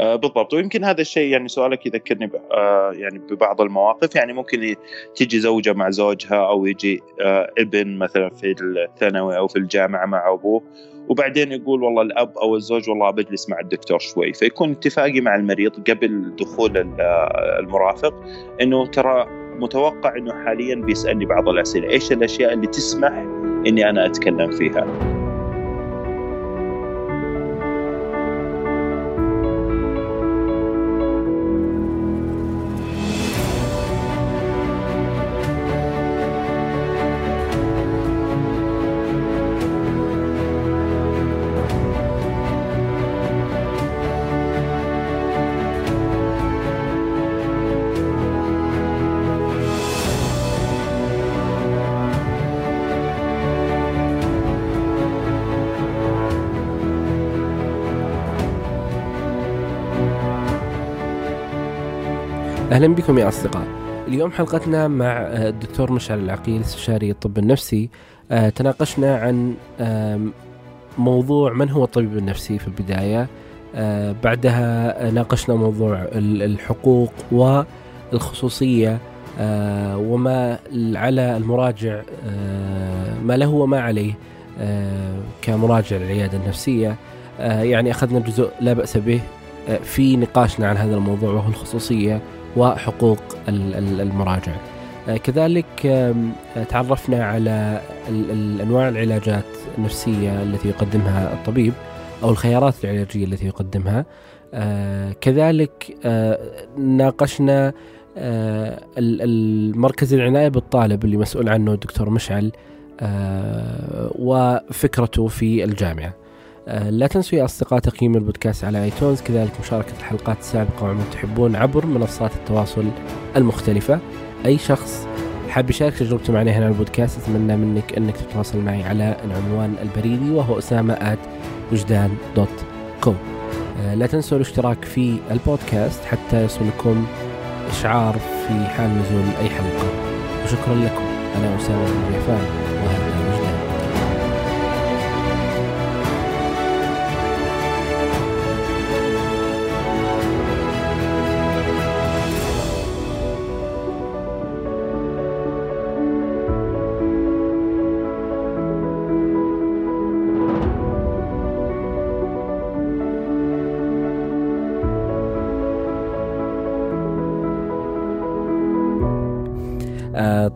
آه بالضبط. ويمكن هذا الشيء يعني سؤالك يذكرني آه يعني ببعض المواقف. يعني ممكن تيجي زوجة مع زوجها أو يجي آه ابن مثلا في الثانوي أو في الجامعة مع أبوه وبعدين يقول والله الأب أو الزوج والله بجلس مع الدكتور شوي. فيكون اتفاقي مع المريض قبل دخول المرافق إنه ترى متوقع إنه حاليا بيسألني بعض الأسئلة. إيش الأشياء اللي تسمح إني أنا أتكلم فيها؟ أهلا بكم يا أصدقاء. اليوم حلقتنا مع آه، الدكتور مشعل العقيل استشاري الطب النفسي. آه، تناقشنا عن موضوع من هو الطبيب النفسي في البداية. آه، بعدها ناقشنا موضوع الحقوق والخصوصية وما على المراجع ما له وما عليه كمراجع للعياده النفسية. يعني أخذنا جزء لا بأس به في نقاشنا عن هذا الموضوع وهو الخصوصية. وحقوق المراجع. آه، كذلك تعرفنا على أنواع العلاجات النفسية التي يقدمها الطبيب أو الخيارات العلاجية التي يقدمها. آه، كذلك آه، ناقشنا المركز العناية بالطالب اللي مسؤول عنه الدكتور مشعل وفكرته في الجامعة. لا تنسوا يا أصدقاء تقييم البودكاست على آيتونز. كذلك مشاركة الحلقات السابقة وما تحبون عبر منصات التواصل المختلفة. أي شخص حاب يشارك تجربته معنا هنا على البودكاست أتمنى منك أنك تتواصل معي على العنوان البريدي وهو أسامة وجدان dot com آه، لا تنسوا الاشتراك في البودكاست حتى يصلكم إشعار في حال نزول أي حلقة. وشكرا لكم. أنا أسامة بن وهذا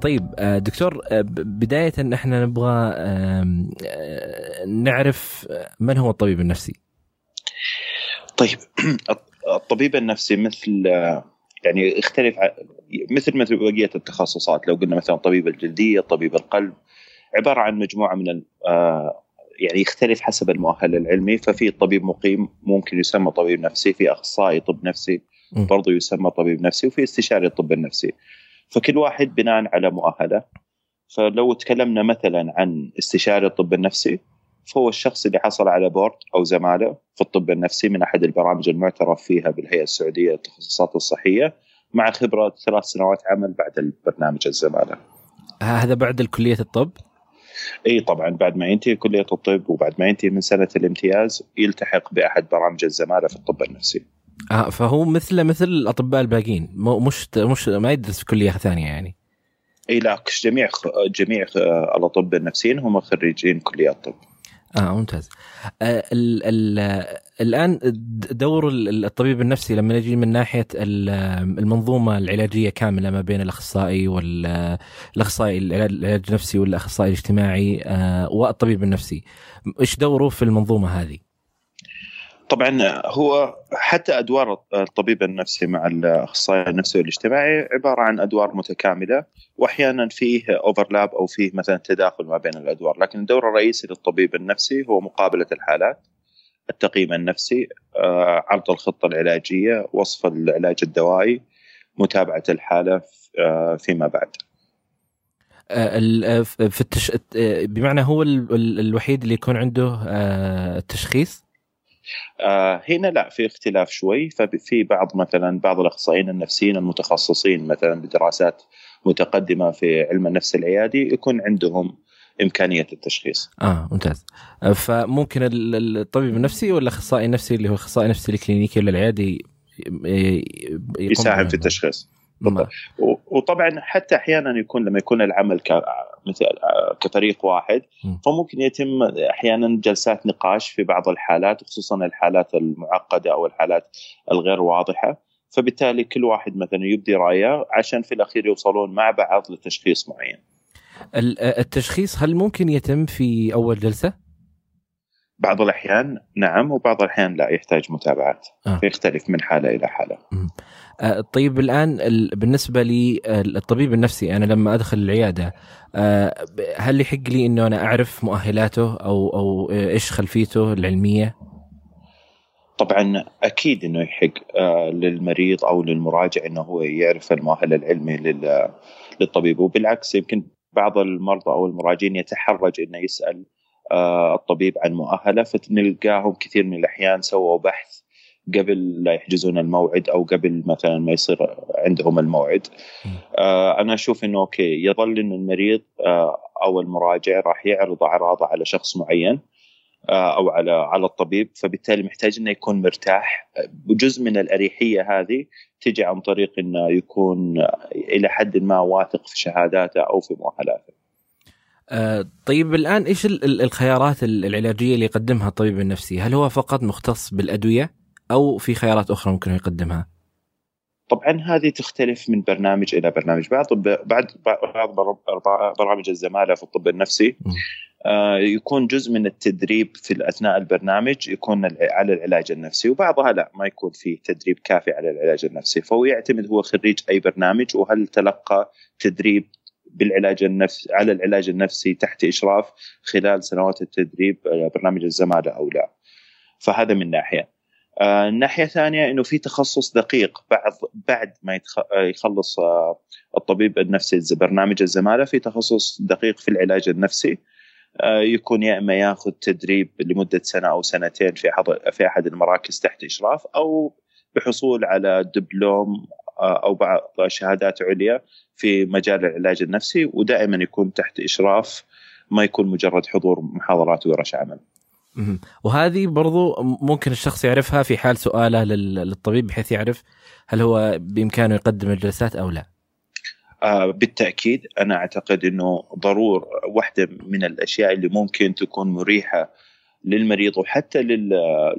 طيب آه، دكتور آه، بداية إحنا نبغى آه، نعرف من هو الطبيب النفسي؟ طيب الطبيب النفسي مثل يعني يختلف مثل مثل بقية التخصصات. لو قلنا مثلا طبيب الجلدية طبيب القلب عبارة عن مجموعة من يعني يختلف حسب المؤهل العلمي. ففي طبيب مقيم ممكن يسمى طبيب نفسي في أخصائي طب نفسي برضه يسمى طبيب نفسي وفي استشاري الطب النفسي فكل واحد بناء على مؤهله فلو تكلمنا مثلا عن استشاري الطب النفسي فهو الشخص اللي حصل على بورد أو زمالة في الطب النفسي من أحد البرامج المعترف فيها بالهيئة السعودية للتخصصات الصحية مع خبرة ثلاث سنوات عمل بعد البرنامج الزمالة. هذا بعد كليه الطب؟ إي طبعا بعد ما ينتهي كلية الطب وبعد ما ينتهي من سنة الامتياز يلتحق بأحد برامج الزمالة في الطب النفسي. آه فهو مثله مثل الأطباء الباقيين. مش مش ما يدرس في كلية ثانية يعني. إي لا جميع جميع الأطباء النفسيين هم خريجين كليات طب آه ممتاز. آه ال ال الآن دور الطبيب النفسي لما نجي من ناحية المنظومة العلاجية كاملة ما بين الأخصائي والاخصائي العلاج النفسي والأخصائي الاجتماعي آه والطبيب النفسي. إيش دوره في المنظومة هذه؟ طبعا هو حتى أدوار الطبيب النفسي مع الأخصائي النفسي والاجتماعي عبارة عن أدوار متكاملة واحيانا فيه اوفرلاب أو فيه مثلا تداخل ما بين الأدوار، لكن الدور الرئيسي للطبيب النفسي هو مقابلة الحالات، التقييم النفسي، آه، عرض الخطة العلاجية، وصف العلاج الدوائي، متابعة الحالة آه، فيما بعد. آه، في التش... بمعنى هو الوحيد اللي يكون عنده التشخيص آه هنا لا في اختلاف شوي ففي بعض مثلا بعض الأخصائيين النفسيين المتخصصين مثلا بدراسات متقدمة في علم النفس العيادي يكون عندهم إمكانية التشخيص. آه ممتاز. فممكن الطبيب النفسي ولا الاخصائي النفسي اللي هو الاخصائي النفسي الكلينيكي ولا العيادي يساهم في التشخيص. وطبعا حتى أحيانا يكون لما يكون العمل مثل كفريق واحد فممكن يتم أحيانا جلسات نقاش في بعض الحالات خصوصا الحالات المعقدة أو الحالات الغير واضحة فبالتالي كل واحد مثلا يبدي رأيه عشان في الأخير يوصلون مع بعض لتشخيص معين. التشخيص هل ممكن يتم في أول جلسة؟ بعض الأحيان نعم وبعض الأحيان لا يحتاج متابعات آه. فيختلف من حالة إلى حالة. آه طيب الآن بالنسبة لي الطبيب النفسي أنا لما أدخل العيادة آه هل يحق لي إنه أنا أعرف مؤهلاته أو أو إيش خلفيته العلمية؟ طبعا أكيد إنه يحق آه للمريض أو للمراجع إنه هو يعرف المؤهل العلمي للطبيب وبالعكس يمكن بعض المرضى أو المراجعين يتحرج إنه يسأل آه الطبيب عن مؤهلة فتلقاهم كثير من الأحيان سووا بحث قبل لا يحجزون الموعد أو قبل مثلا ما يصير عندهم الموعد. آه أنا أشوف إنه أوكي يظل إن المريض آه أو المراجع راح يعرض أعراضه على شخص معين آه أو على على الطبيب فبالتالي محتاج إنه يكون مرتاح. وجزء من الأريحية هذه تجي عن طريق إنه يكون إلى حد ما واثق في شهاداته أو في مؤهلاته. آه طيب الآن إيش الخيارات العلاجية اللي يقدمها الطبيب النفسي؟ هل هو فقط مختص بالأدوية أو في خيارات أخرى ممكن يقدمها؟ طبعا هذه تختلف من برنامج إلى برنامج بعض بعد بعض برامج الزمالة في الطب النفسي آه يكون جزء من التدريب في أثناء البرنامج يكون على العلاج النفسي وبعضها لا ما يكون فيه تدريب كافي على العلاج النفسي فهو يعتمد هو خريج أي برنامج وهل تلقى تدريب بالعلاج النفسي على العلاج النفسي تحت إشراف خلال سنوات التدريب آه، برنامج الزمالة أو لا. فهذا من ناحية. آه، الناحيه الثانية إنه في تخصص دقيق بعد بعد ما يخلص آه، الطبيب النفسي برنامج الزمالة في تخصص دقيق في العلاج النفسي. آه، يكون يا إما ياخذ تدريب لمدة سنة أو سنتين في في أحد المراكز تحت إشراف أو بحصول على دبلوم أو بعض شهادات عليا في مجال العلاج النفسي ودائما يكون تحت إشراف ما يكون مجرد حضور محاضرات ورش عمل. وهذه برضو ممكن الشخص يعرفها في حال سؤاله للطبيب بحيث يعرف هل هو بإمكانه يقدم الجلسات أو لا. آه بالتأكيد أنا أعتقد إنه ضرور واحدة من الأشياء اللي ممكن تكون مريحة للمريض وحتى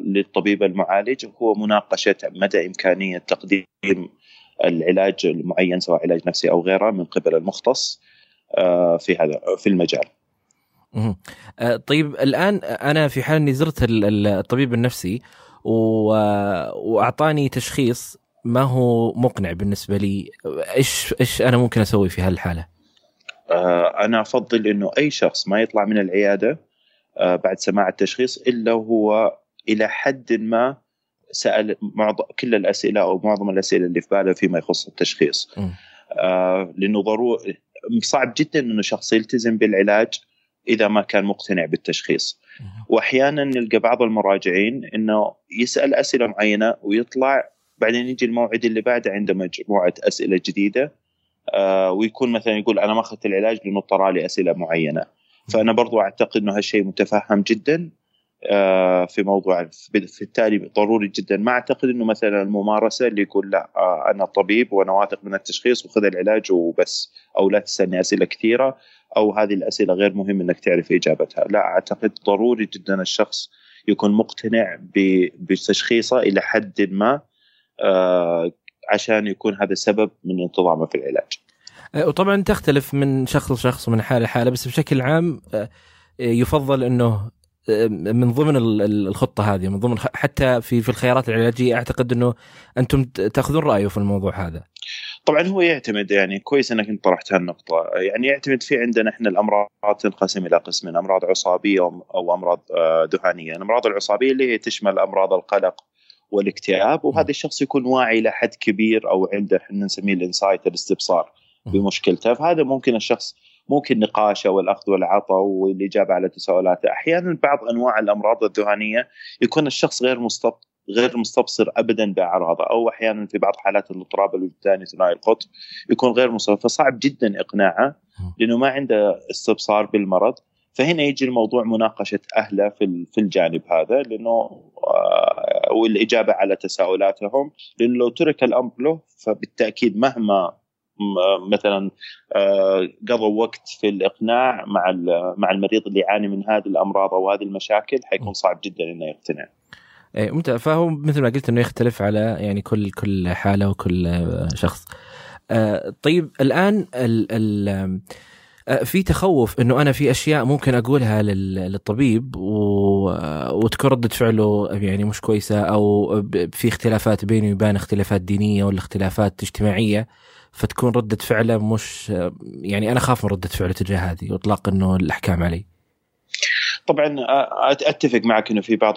للطبيب المعالج هو مناقشة مدى إمكانية تقديم العلاج المعين سواء علاج نفسي أو غيره من قبل المختص آه في هذا في المجال. آه، طيب الآن أنا في حال إني زرت الطبيب النفسي وأعطاني تشخيص ما هو مقنع بالنسبة لي إيش إيش أنا ممكن أسوي في هالحالة؟ آه، أنا أفضل إنه أي شخص ما يطلع من العيادة بعد سماع التشخيص إلا وهو إلى حد ما سأل معظم كل الأسئلة أو معظم الأسئلة اللي في باله فيما يخص التشخيص. لأنه ضروري صعب جدا إنه شخص يلتزم بالعلاج إذا ما كان مقتنع بالتشخيص. واحيانا نلقى بعض المراجعين إنه يسأل أسئلة معينة ويطلع بعدين يجي الموعد اللي بعده عنده مجموعة أسئلة جديدة آه ويكون مثلا يقول أنا ما أخذت العلاج لأنه طرى لي اسئله معينه فأنا برضو أعتقد إنه هالشيء متفهم جدا. آه في موضوع في التالي ضروري جدا. ما أعتقد إنه مثلا الممارسة اللي يقول لا آه أنا طبيب وأنا واثق من التشخيص وخذ العلاج وبس أو لا تسألني أسئلة كثيرة أو هذه الأسئلة غير مهم إنك تعرف إجابتها. لا أعتقد ضروري جدا الشخص يكون مقتنع بتشخيصه إلى حد ما آه عشان يكون هذا سبب من انتظامه في العلاج. وطبعا تختلف من شخص لشخص ومن حالة لحالة بس بشكل عام يفضل إنه من ضمن الخطة هذه من ضمن حتى في في الخيارات العلاجية أعتقد إنه أنتم تأخذون رأيه في الموضوع هذا. طبعا هو يعتمد يعني كويس إنك أنت طرحت هالنقطة. يعني يعتمد في عندنا إحنا الأمراض تنقسم إلى قسمين أمراض عصابية أو أمراض دهانية. الأمراض العصابية اللي هي تشمل أمراض القلق والاكتئاب وهذا الشخص يكون واعي إلى حد كبير أو عنده إحنا نسميه الإنسايت الإستبصار بمشكلته. فهذا ممكن الشخص ممكن نقاشه والأخذ والعطاء والإجابة على تساؤلاته. أحيانا بعض أنواع الأمراض الذهانيه يكون الشخص غير مستب غير مستبصر ابدا بأعراضه أو أحيانا في بعض حالات الاضطراب الوجداني ثنائي القطب يكون غير مستبصر فصعب جدا إقناعه لأنه ما عنده استبصار بالمرض. فهنا يجي الموضوع مناقشة أهله في في الجانب هذا لأنه آه، والإجابة على تساؤلاتهم لأنه لو ترك الأمر له فبالتأكيد مهما مثلا آه، قضوا وقت في الإقناع مع مع المريض اللي يعاني من هذه الأمراض أو هذه المشاكل حيكون صعب جدا إنه يقتنع. ممتاز فهو مثل ما قلت إنه يختلف على يعني كل كل حالة وكل شخص. آه، طيب الآن ال ال في تخوف إنه أنا في أشياء ممكن أقولها للطبيب وتكون ردة فعله يعني مش كويسة أو في اختلافات بيني وبين اختلافات دينية ولا اختلافات اجتماعية فتكون ردة فعله مش يعني أنا أخاف من ردة فعله تجاه هذه وإطلاق إنه الأحكام علي. طبعا أتفق معك إنه في بعض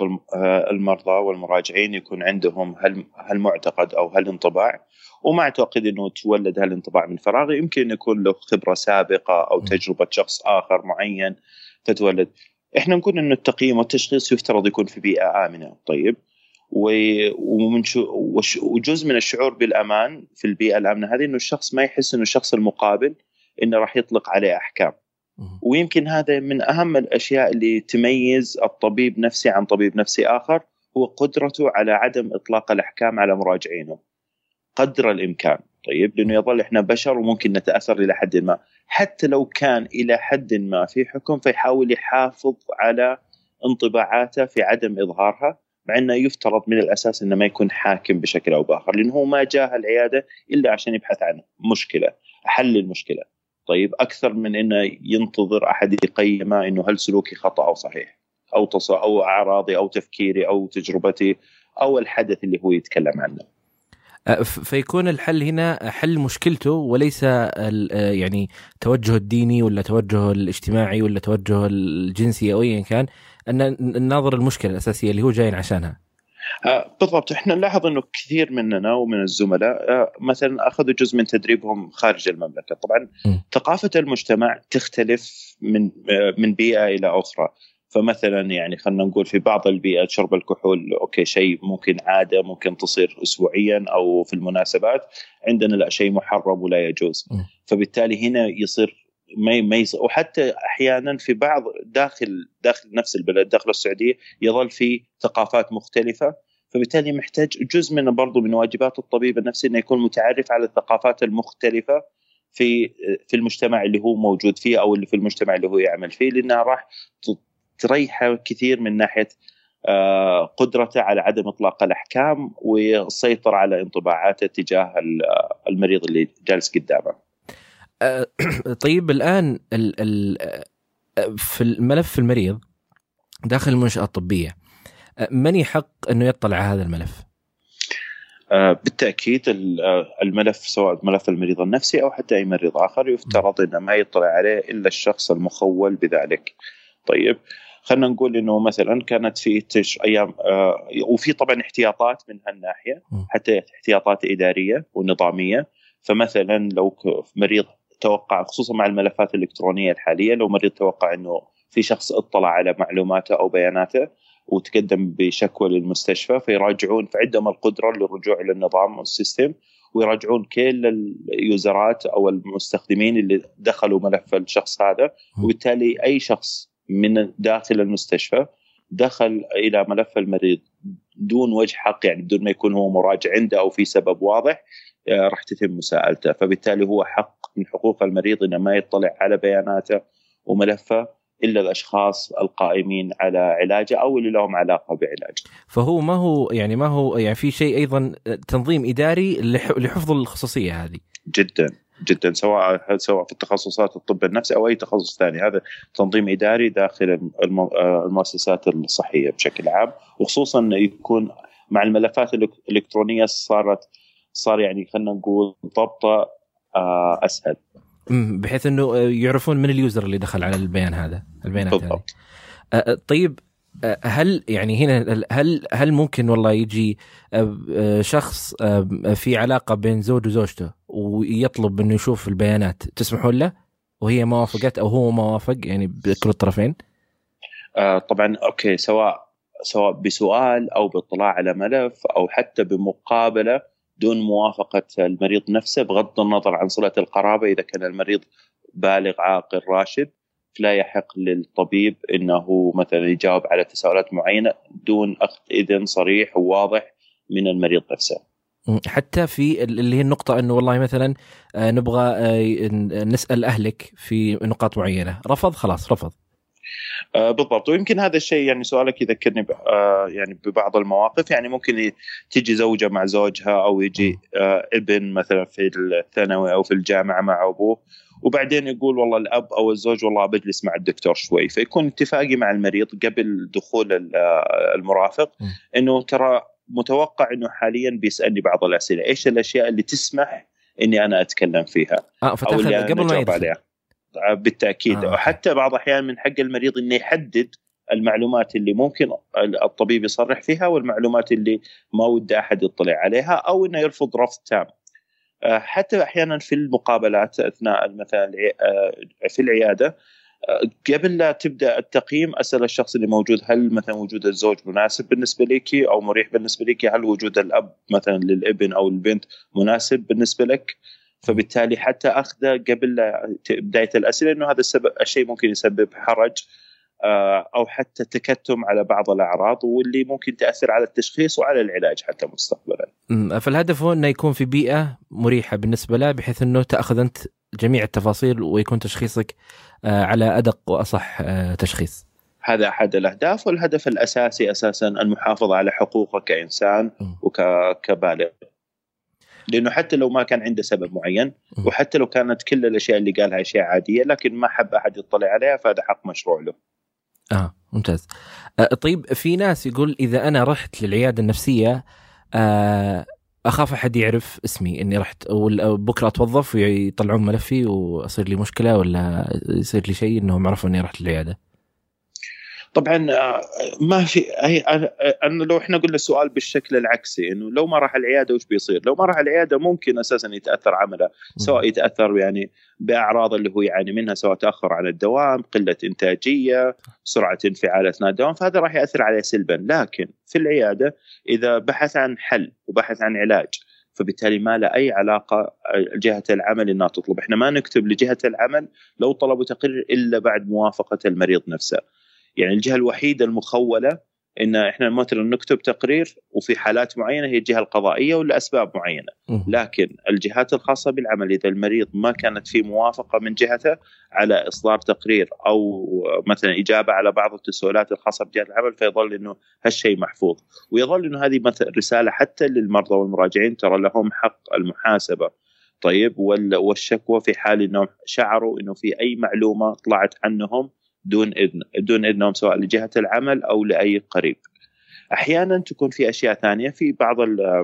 المرضى والمراجعين يكون عندهم هالمعتقد أو هالانطباع وما اعتقد إنه تولد هالانطباع من فراغ يمكن يكون له خبرة سابقة أو تجربة شخص آخر معين فتولد إحنا نقول إنه التقييم والتشخيص يفترض يكون في بيئة آمنة. طيب. ومن وجزء من الشعور بالأمان في البيئة الأمنة هذه إنه الشخص ما يحس إنه الشخص المقابل إنه راح يطلق عليه أحكام. ويمكن هذا من أهم الأشياء اللي تميز الطبيب نفسي عن طبيب نفسي آخر هو قدرته على عدم إطلاق الأحكام على مراجعينه. قدر الإمكان. طيب؟ لأنه يظل إحنا بشر وممكن نتأثر إلى حد ما. حتى لو كان إلى حد ما في حكم فيحاول يحافظ على انطباعاته في عدم إظهارها. مع إنه يفترض من الأساس إنه ما يكون حاكم بشكل أو بآخر لأنه هو ما جاء العيادة إلا عشان يبحث عن مشكلة حل المشكلة. طيب أكثر من إنه ينتظر أحد يقيمه إنه هل سلوكي خطأ أو صحيح أو تص... أو أعراضي أو تفكيري أو تجربتي أو الحدث اللي هو يتكلم عنه. أه، فيكون الحل هنا حل مشكلته وليس أه، يعني توجه الديني ولا توجه الاجتماعي ولا توجه الجنسي أو ايا كان ان نناظر المشكلة الأساسية اللي هو جاي عشانها. أه، بالضبط. إحنا نلاحظ إنه كثير مننا ومن الزملاء مثلا أخذوا جزء من تدريبهم خارج المملكة، طبعا م. ثقافة المجتمع تختلف من من بيئة إلى أخرى، فمثلا يعني خلينا نقول في بعض البيئات شرب الكحول أوكي شيء ممكن عادة ممكن تصير اسبوعيا أو في المناسبات. عندنا لا شيء محرم ولا يجوز. فبالتالي هنا يصير ما ما وحتى أحيانا في بعض داخل داخل نفس البلد داخل السعودية يظل في ثقافات مختلفة فبالتالي محتاج جزء من برضه من واجبات الطبيب النفسي إنه يكون متعرف على الثقافات المختلفة في في المجتمع اللي هو موجود فيه أو اللي في المجتمع اللي هو يعمل فيه لأنها راح تريحه كثير من ناحية آه، قدرته على عدم إطلاق الأحكام والسيطره على انطباعاته تجاه المريض اللي جالس قدامه. آه، طيب الآن في الملف المريض داخل المنشأة الطبية من يحق إنه يطلع على هذا الملف؟ آه، بالتأكيد الملف سواء ملف المريض النفسي أو حتى أي مريض آخر يفترض إنه ما يطلع عليه إلا الشخص المخول بذلك. طيب خلينا نقول إنه مثلا كانت في تش أيام آه وفي طبعا احتياطات من هالناحية حتى احتياطات إدارية ونظامية فمثلا لو مريض توقع خصوصا مع الملفات الإلكترونية الحالية لو مريض توقع إنه في شخص اطلع على معلوماته أو بياناته وتقدم بشكوى للمستشفى فيراجعون فعندهم القدرة للرجوع للنظام والسيستم ويراجعون كل اليوزرات أو المستخدمين اللي دخلوا ملف الشخص هذا وبالتالي أي شخص من داخل المستشفى دخل إلى ملف المريض دون وجه حق يعني بدون ما يكون هو مراجع عنده أو في سبب واضح راح تتم مساءلته فبالتالي هو حق من حقوق المريض إنه ما يطلع على بياناته وملفه إلا الأشخاص القائمين على علاجه أو اللي لهم علاقة بعلاجه. فهو ما هو يعني ما هو يعني في شيء أيضا تنظيم إداري لحفظ الخصوصية هذه. جدا جدا سواء سواء في التخصصات الطب النفسي أو أي تخصص ثاني هذا تنظيم إداري داخل المؤسسات الصحية بشكل عام وخصوصا يكون مع الملفات الإلكترونية صارت صار يعني خلينا نقول ضبطه آه، أسهل بحيث إنه يعرفون من ال user اللي دخل على البيان هذا البيانات بالضبط. هذه طيب هل يعني هنا هل هل ممكن والله يجي شخص في علاقة بين زوج وزوجته ويطلب إنه يشوف البيانات تسمحون له وهي ما وافقت أو هو ما وافق يعني بكل الطرفين؟ آه طبعا okay سواء سواء بسؤال أو باطلاع على ملف أو حتى بمقابلة دون موافقة المريض نفسه بغض النظر عن صلة القرابة إذا كان المريض بالغ عاقل راشد فلا يحق للطبيب إنه مثلا يجاوب على تساؤلات معينة دون أخذ إذن صريح وواضح من المريض نفسه. حتى في اللي هي النقطة إنه والله مثلا آه، نبغى آه، نسأل أهلك في نقاط معينة، رفض خلاص رفض. آه بالضبط. ويمكن هذا الشيء يعني سؤالك يذكرني آه يعني ببعض المواقف. يعني ممكن تجي زوجة مع زوجها أو يجي آه ابن مثلا في الثانوي أو في الجامعة مع أبوه وبعدين يقول والله الأب أو الزوج والله بجلس مع الدكتور شوي. فيكون اتفاقي مع المريض قبل دخول آه، المرافق إنه ترى متوقع إنه حاليا بيسألني بعض الأسئلة. إيش الأشياء اللي تسمح إني أنا أتكلم فيها؟ آه فتاخذ قبل ما يدخل. عليها. بالتأكيد آه. وحتى بعض الاحيان من حق المريض إنه يحدد المعلومات اللي ممكن الطبيب يصرح فيها والمعلومات اللي ما وده أحد يطلع عليها أو إنه يرفض رفض تام. آه، حتى أحيانا في المقابلات أثناء مثلا آه، في العيادة آه، قبل لا تبدأ التقييم أسأل الشخص اللي موجود هل مثلا وجود الزوج مناسب بالنسبة لك أو مريح بالنسبة لك هل وجود الأب مثلا للابن أو البنت مناسب بالنسبة لك فبالتالي حتى أخذه قبل بداية الأسئلة إنه هذا السبب الشيء ممكن يسبب حرج آه، أو حتى تكتم على بعض الأعراض واللي ممكن تأثر على التشخيص وعلى العلاج حتى مستقبلا. فالهدف هو إنه يكون في بيئة مريحة بالنسبة له بحيث إنه تأخذ أنت جميع التفاصيل ويكون تشخيصك آه، على أدق وأصح آه، تشخيص. هذا أحد الأهداف والهدف الأساسي أساسا المحافظة على حقوقه كإنسان وكبالغ لأنه حتى لو ما كان عنده سبب معين وحتى لو كانت كل الأشياء اللي قالها أشياء عادية لكن ما حب أحد يطلع عليها فهذا حق مشروع له. آه ممتاز. آه طيب في ناس يقول إذا أنا رحت للعيادة النفسية آه أخاف أحد يعرف اسمي إني رحت بكرة أتوظف ويطلعون ملفي وأصير لي مشكلة ولا يصير لي شيء إنهم عرفوا إني رحت للعيادة. طبعا آه، ما في هي أنا لو إحنا قلنا السؤال بالشكل العكسي إنه لو ما راح العيادة وش بيصير؟ لو ما راح العيادة ممكن أساسا يتأثر عمله سواء يتأثر يعني بأعراض اللي هو يعاني منها سواء تأخر عن الدوام، قلة إنتاجية، سرعة انفعال أثناء الدوام، فهذا راح يأثر عليه سلبا، لكن في العيادة إذا بحث عن حل وبحث عن علاج فبالتالي ما له أي علاقة جهة العمل إنها تطلب، إحنا ما نكتب لجهة العمل لو طلبوا تقرير إلا بعد موافقة المريض نفسه. يعني الجهة الوحيدة المخولة إن إحنا مثلا نكتب تقرير وفي حالات معينة هي الجهة القضائية ولا أسباب معينة. لكن الجهات الخاصة بالعمل إذا المريض ما كانت في موافقة من جهته على إصدار تقرير أو مثلا إجابة على بعض التساؤلات الخاصة بجهة العمل فيظل إنه هالشيء محفوظ. ويظل إنه هذه مثلا رسالة حتى للمرضى والمراجعين ترى لهم حق المحاسبة. طيب والشكوى في حال إنهم شعروا إنه في أي معلومة طلعت عنهم دون إذن دون إذنهم سواء لجهة العمل أو لأي قريب. أحيانا تكون في أشياء ثانية في بعض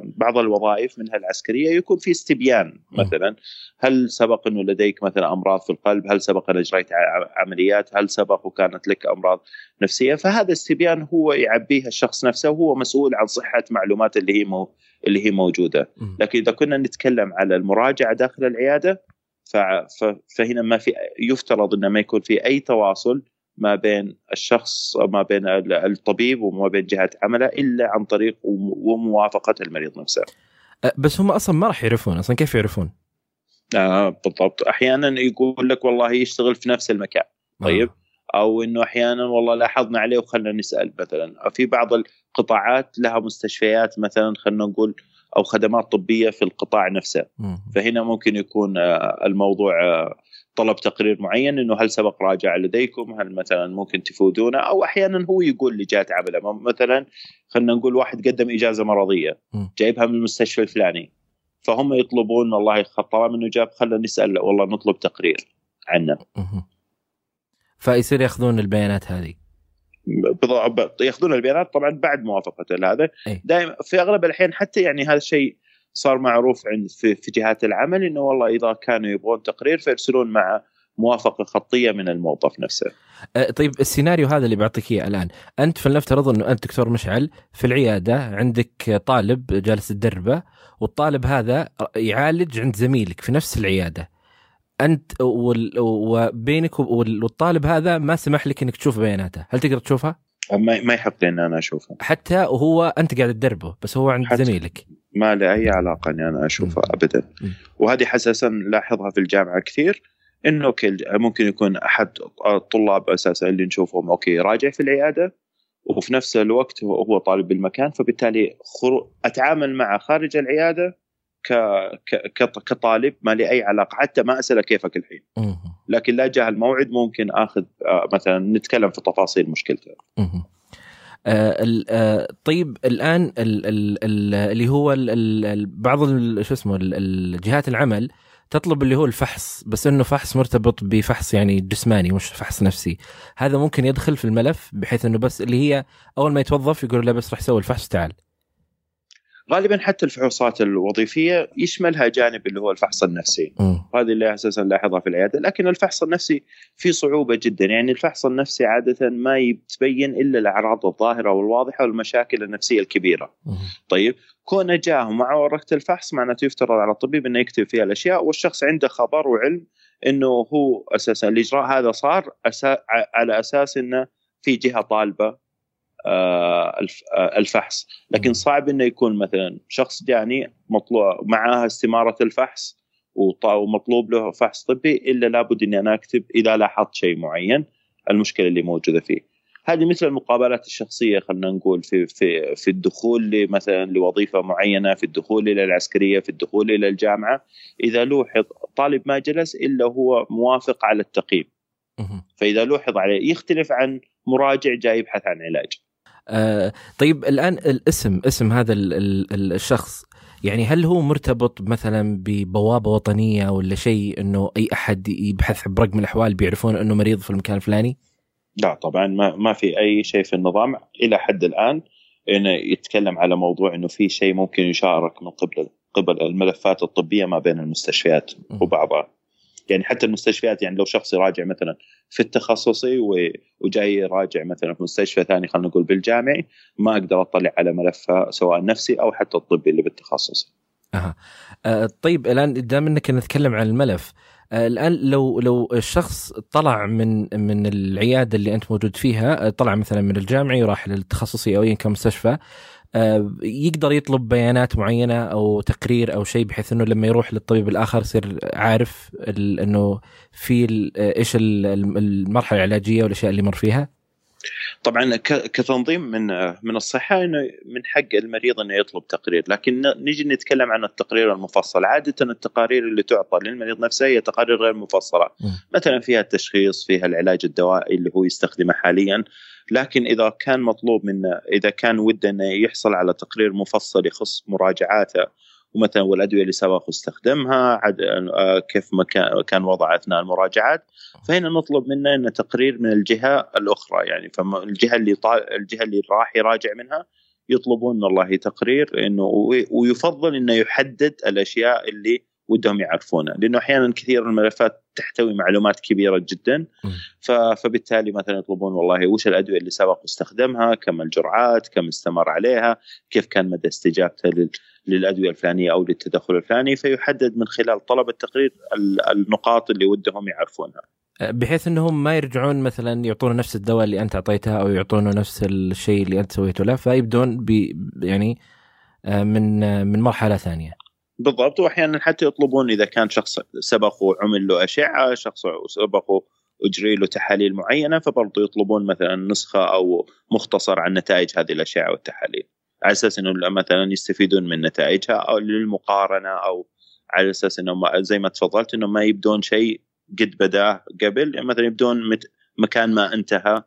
بعض الوظائف منها العسكرية يكون في استبيان مثلا هل سبق إنه لديك مثلا أمراض في القلب؟ هل سبق أن أجريت عمليات؟ هل سبق وكانت لك أمراض نفسية؟ فهذا استبيان هو يعبيه الشخص نفسه وهو مسؤول عن صحة معلومات اللي هي مو اللي هي موجودة، لكن إذا كنا نتكلم على المراجعة داخل العيادة فهنا ما في يفترض إنه ما يكون في أي تواصل ما بين الشخص ما بين الطبيب وما بين جهة عمله إلا عن طريق وموافقة المريض نفسه. بس هم أصلا ما راح يعرفون أصلا كيف يعرفون؟ آه بالضبط أحيانا يقول لك والله يشتغل في نفس المكان طيب آه. أو إنه أحيانا والله لاحظنا عليه وخلنا نسأل مثلا في بعض القطاعات لها مستشفيات مثلا خلينا نقول أو خدمات طبية في القطاع نفسه فهنا ممكن يكون آه، الموضوع آه، طلب تقرير معين إنه هل سبق راجع لديكم؟ هل مثلا ممكن تفودونا؟ أو أحيانا هو يقول لجهه عمله مثلا خلينا نقول واحد قدم إجازة مرضية جايبها من المستشفى الفلاني فهم يطلبون والله طالما انه جاب خلينا نسأل والله نطلب تقرير عنه. فيصير يأخذون البيانات هذه. ياخذون البيانات طبعا بعد موافقة هذا دائما في أغلب الأحيان حتى يعني هذا الشيء صار معروف عند في, في جهات العمل إنه والله إذا كانوا يبغون تقرير فيرسلون مع موافقة خطية من الموظف نفسه. أه طيب السيناريو هذا اللي بعطيك إياه الآن، أنت فلنفترض إنه أنت دكتور مشعل في العيادة عندك طالب جالس تدربه والطالب هذا يعالج عند زميلك في نفس العيادة. أنت وبينك والطالب هذا ما سمح لك إنك تشوف بياناته، هل تقدر تشوفها؟ ما ما يحق لي ان أنا أشوفها. حتى وهو أنت قاعد تدربه بس هو عند زميلك. ما له أي علاقة إني أنا أشوفها ابدا. وهذه أساسا نلاحظها في الجامعة كثير إنه okay ممكن يكون أحد الطلاب أساسا اللي نشوفهم okay راجع في العيادة وفي نفس الوقت هو طالب بالمكان فبالتالي أتعامل معه خارج العيادة ك... ك... كطالب ما لي اي علاقة حتى ما أسأله كيفك الحين. لكن لا جاء الموعد ممكن آخذ آه، مثلا نتكلم في تفاصيل مشكلته. آه آه طيب الآن ال ال ال اللي هو ال ال بعض شو اسمه الجهات العمل تطلب اللي هو الفحص بس إنه فحص مرتبط بفحص يعني جسماني مش فحص نفسي. هذا ممكن يدخل في الملف بحيث إنه بس اللي هي أول ما يتوظف يقول له بس راح سوي الفحص تعال. غالبا حتى الفحوصات الوظيفية يشملها جانب اللي هو الفحص النفسي. هذه اللي أساسا نلاحظها في العيادة. لكن الفحص النفسي في صعوبة جدا. يعني الفحص النفسي عادة ما يتبين إلا الأعراض الظاهرة والواضحة والمشاكل النفسية الكبيرة. طيب كونه جاء مع ورقة الفحص معناته يفترض على الطبيب إنه يكتب فيها الأشياء والشخص عنده خبر وعلم إنه هو أساسا الإجراء هذا صار أسا على أساس إنه في جهة طالبة الفحص لكن صعب إنه يكون مثلا شخص جاني مطلوب معاه استمارة الفحص ومطلوب له فحص طبي إلا لابد إني أنا أكتب إذا لاحظت شيء معين المشكلة اللي موجودة فيه. هذه مثل المقابلات الشخصية خلينا نقول في في في الدخول مثلا لوظيفة معينة، في الدخول إلى العسكرية، في الدخول إلى الجامعة، إذا لوحظ طالب ما جلس إلا هو موافق على التقييم. فإذا لوحظ عليه يختلف عن مراجع جاي يبحث عن علاج. آه طيب الآن الاسم اسم هذا الشخص يعني هل هو مرتبط مثلا ببوابة وطنية ولا شيء إنه أي أحد يبحث برقم الأحوال بيعرفون إنه مريض في المكان الفلاني؟ لا طبعا ما ما في أي شيء في النظام إلى حد الآن إنه يتكلم على موضوع إنه في شيء ممكن يشارك من قبل قبل الملفات الطبية ما بين المستشفيات وبعضها. يعني حتى المستشفيات يعني لو شخص يراجع مثلا في التخصصي وجاي يراجع مثلا في مستشفى ثاني خلينا نقول بالجامعي ما أقدر أطلع على ملفه سواء نفسي أو حتى الطبي اللي بالتخصص. أها أه طيب الآن دام إنك نتكلم عن الملف أه الآن لو لو الشخص طلع من من العيادة اللي أنت موجود فيها طلع مثلا من الجامعي وراح للتخصصي أو اي كان مستشفى يقدر يطلب بيانات معينة أو تقرير أو شيء بحيث إنه لما يروح للطبيب الآخر يصير عارف إنه في إيش المرحلة العلاجية والأشياء اللي مر فيها؟ طبعا كتنظيم من من الصحة إنه من حق المريض إنه يطلب تقرير، لكن نيجي نتكلم عن التقرير المفصل، عادة التقارير اللي تعطى للمريض نفسه هي تقارير غير مفصلة،. مثلا فيها التشخيص، فيها العلاج الدوائي اللي هو يستخدمه حاليا، لكن إذا كان مطلوب منه إذا كان وده إنه يحصل على تقرير مفصل يخص مراجعاته ومثلا والأدوية اللي سبق استخدمها عد كيف ما كان وضع أثناء المراجعات فهنا نطلب منه إنه تقرير من الجهة الأخرى يعني فالجهه اللي. الجهة اللي راح يراجع منها يطلبون من الله تقرير انه ويفضل إنه يحدد الأشياء اللي ودهم يعرفونه لأنه أحيانا كثير الملفات تحتوي معلومات كبيرة جدا. فبالتالي مثلا يطلبون والله وش الأدوية اللي سبق واستخدمها كم الجرعات كم استمر عليها كيف كان مدى استجابته للأدوية الفلانية أو للتدخل الفلاني. فيحدد من خلال طلب التقرير النقاط اللي ودهم يعرفونها. بحيث إنهم ما يرجعون مثلا يعطونه نفس الدواء اللي أنت أعطيته أو يعطونه نفس الشيء اللي أنت سويته له فيبدون يعني آه، من آه، من مرحلة ثانية. بالضبط. وأحيانا حتى يطلبون إذا كان شخص سبق وعمل له أشعة شخص سبق وأجري له تحاليل معينة فبرضه يطلبون مثلا نسخة أو مختصر عن نتائج هذه الأشعة والتحاليل. على أساس إنه مثلا يستفيدون من نتائجها أو للمقارنة أو على أساس إنه زي ما تفضلت إنه ما يبدون شيء قد بداه قبل. يعني مثلا يبدون مكان ما انتهى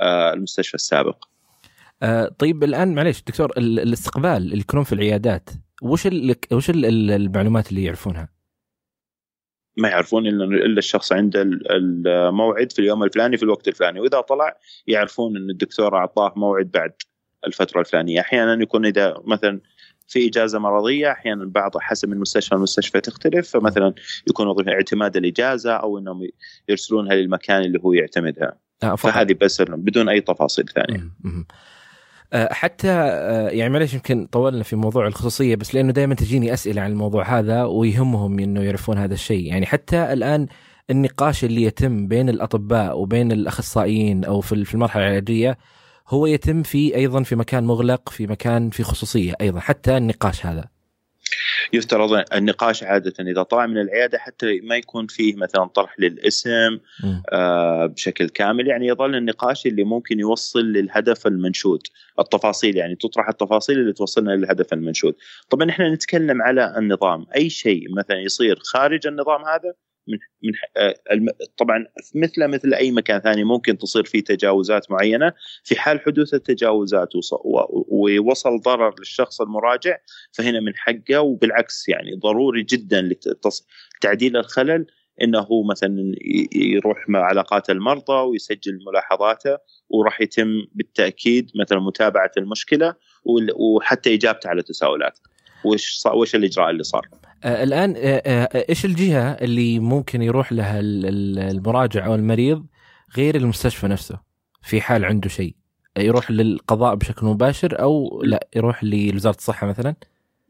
آه، المستشفى السابق. آه طيب الآن معليش دكتور الاستقبال اللي يكونون في العيادات وش وش المعلومات اللي يعرفونها؟ ما يعرفون الا إلا الشخص عنده الموعد في اليوم الفلاني في الوقت الفلاني وإذا طلع يعرفون إن الدكتور أعطاه موعد بعد الفترة الفلانية. أحيانا يكون إذا مثلا في إجازة مرضية أحيانا بعض حسب المستشفى المستشفى تختلف فمثلا يكون وظيفة اعتماد الإجازة أو إنهم يرسلونها للمكان اللي هو يعتمدها. آه فهذه بس بدون أي تفاصيل ثانية. حتى آه، يعني معلش يمكن طولنا في موضوع الخصوصية بس لأنه دائما تجيني أسئلة عن الموضوع هذا ويهمهم إنه يعرفون هذا الشيء. يعني حتى الآن النقاش اللي يتم بين الأطباء وبين الأخصائيين أو في المرحلة العلاجية هو يتم في أيضا في مكان مغلق في مكان في خصوصية أيضا حتى النقاش هذا. يفترض النقاش عادة إذا طلع من العيادة حتى ما يكون فيه مثلا طرح للاسم آه بشكل كامل يعني يظل النقاش اللي ممكن يوصل للهدف المنشود. التفاصيل يعني تطرح التفاصيل اللي توصلنا للهدف المنشود. طبعا إحنا نتكلم على النظام. أي شيء مثلا يصير خارج النظام هذا من من آه، طبعا مثل مثل أي مكان ثاني ممكن تصير فيه تجاوزات معينة. في حال حدوث التجاوزات ووصل ضرر للشخص المراجع فهنا من حقه وبالعكس يعني ضروري جدا لتعديل الخلل إنه مثلا يروح مع علاقات المرضى ويسجل ملاحظاته وراح يتم بالتأكيد مثلا متابعة المشكلة وحتى إجابته على تساؤلات وش وش الإجراء اللي صار؟ الآن آه آه إيش الجهة اللي ممكن يروح لها المراجع أو المريض غير المستشفى نفسه في حال عنده شيء يروح للقضاء بشكل مباشر أو لا يروح لوزارة الصحة مثلا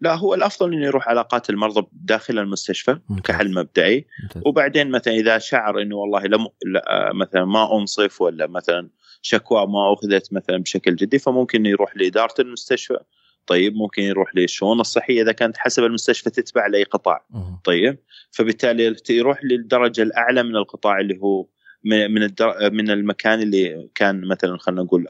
لا هو الأفضل إنه يروح علاقات المرضى داخل المستشفى ممتاز. كحل مبدئي ممتاز. وبعدين مثلا إذا شعر إنه والله لم لا مثلا ما أنصف ولا مثلا شكوى ما أخذت مثلا بشكل جدي فممكن يروح لإدارة المستشفى طيب ممكن يروح للشؤون الصحية إذا كانت حسب المستشفى تتبع لأي قطاع. طيب فبالتالي يروح للدرجة الأعلى من القطاع اللي هو من من من المكان اللي كان مثلا خلينا نقول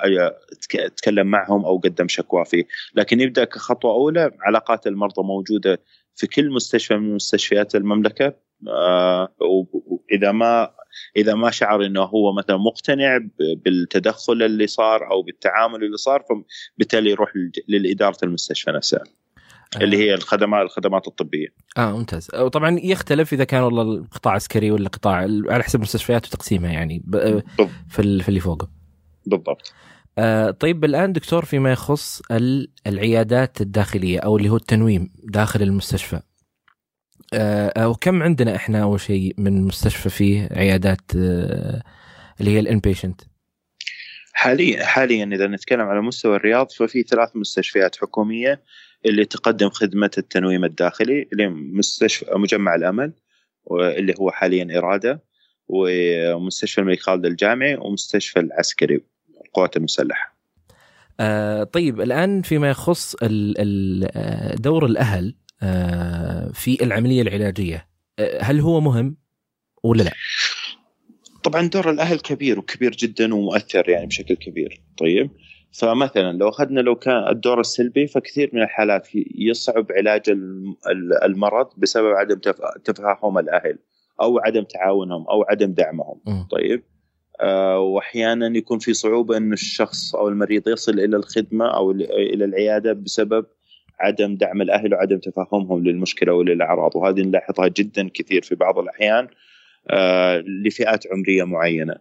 تكلم معهم أو قدم شكوى فيه، لكن يبدأ كخطوة أولى علاقات المرضى موجودة في كل مستشفى من مستشفيات المملكة آه واذا ما إذا ما شعر إنه هو مثلا مقتنع بالتدخل اللي صار أو بالتعامل اللي صار فبالتالي يروح لإدارة المستشفى نفسها. اللي هي الخدمات الخدمات الطبية. آه ممتاز وطبعا يختلف إذا كان والله القطاع عسكري ولا قطاع على حسب المستشفيات وتقسيمها يعني في في اللي فوقه. بالضبط. آه طيب الآن دكتور فيما يخص العيادات الداخلية أو اللي هو التنويم داخل المستشفى. آه وكم عندنا إحنا أول شيء من مستشفى فيه عيادات آه اللي هي الإنبيشنت؟ حاليا حاليا إذا نتكلم على مستوى الرياض ففي ثلاث مستشفيات حكومية اللي تقدم خدمة التنويم الداخلي اللي مستشفى مجمع الأمل واللي هو حاليا إرادة ومستشفى الملك خالد الجامعي ومستشفى العسكري القوات المسلحة. آه طيب الآن فيما يخص آه، دور الأهل آه في العملية العلاجية. آه هل هو مهم ولا لا؟ طبعا دور الأهل كبير وكبير جدا ومؤثر يعني بشكل كبير. طيب؟ فمثلا لو أخذنا لو كان الدور السلبي فكثير من الحالات يصعب علاج المرض بسبب عدم تفاهم الأهل أو عدم تعاونهم أو عدم دعمهم. م. طيب؟ آه واحيانا يكون في صعوبة إن الشخص أو المريض يصل إلى الخدمة أو إلى العيادة بسبب عدم دعم الأهل وعدم تفهمهم للمشكلة وللأعراض. وهذه نلاحظها جدا كثير في بعض الأحيان آه لفئات عمرية معينة.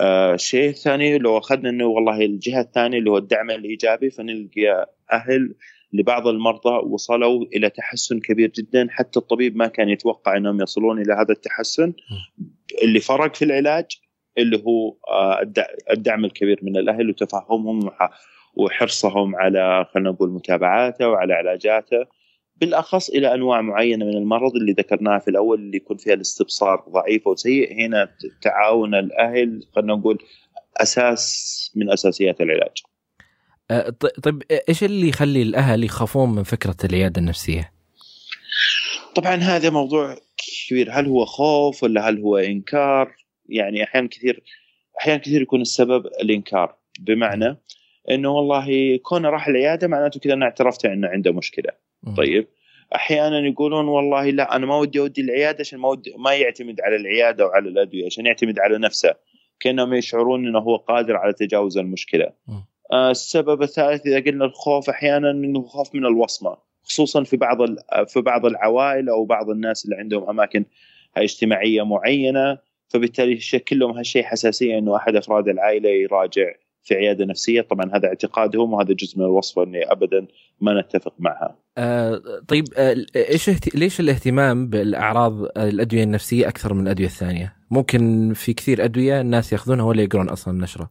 الشيء آه الثاني لو أخذنا إنه والله الجهة الثانية اللي هو الدعم الإيجابي فنلقى أهل لبعض المرضى وصلوا إلى تحسن كبير جدا. حتى الطبيب ما كان يتوقع إنهم يصلون إلى هذا التحسن. اللي فرق في العلاج اللي هو آه الدعم الكبير من الأهل وتفهمهم وحرصهم على خلينا نقول متابعاته وعلى علاجاته بالأخص إلى أنواع معينة من المرض اللي ذكرناها في الأول اللي يكون فيها الاستبصار ضعيف وسيء هنا تعاون الأهل خلينا نقول أساس من أساسيات العلاج. أه طيب إيش اللي يخلي الأهل يخافون من فكرة العيادة النفسية؟ طبعا هذا موضوع كبير هل هو خوف ولا هل هو إنكار؟ يعني أحيانا كثير أحيانا كثير يكون السبب الإنكار بمعنى إنه والله كونه راح العياده معناته كذا أنا اعترفت إنه عنده مشكلة. طيب. أحيانا يقولون والله لا أنا ما ودي أودي العيادة عشان ما ودي ما يعتمد على العيادة وعلى الأدوية عشان يعتمد على نفسه. كأنهم يشعرون إنه هو قادر على تجاوز المشكلة. آه السبب الثالث إذا قلنا الخوف أحيانا إنه خوف من الوصمة خصوصا في بعض في بعض العوائل أو بعض الناس اللي عندهم أماكن اجتماعية معينة. فبالتالي يشكل لهم هالشيء حساسية إنه أحد أفراد العائلة يراجع في عيادة نفسية طبعا هذا اعتقادهم وهذا جزء من الوصفه إني ابدا ما نتفق معها. آه طيب آه إيش ليش الاهتمام بالأعراض الأدوية النفسية أكثر من الأدوية الثانية؟ ممكن في كثير أدوية الناس يأخذونها ولا يقرون أصلا النشرة.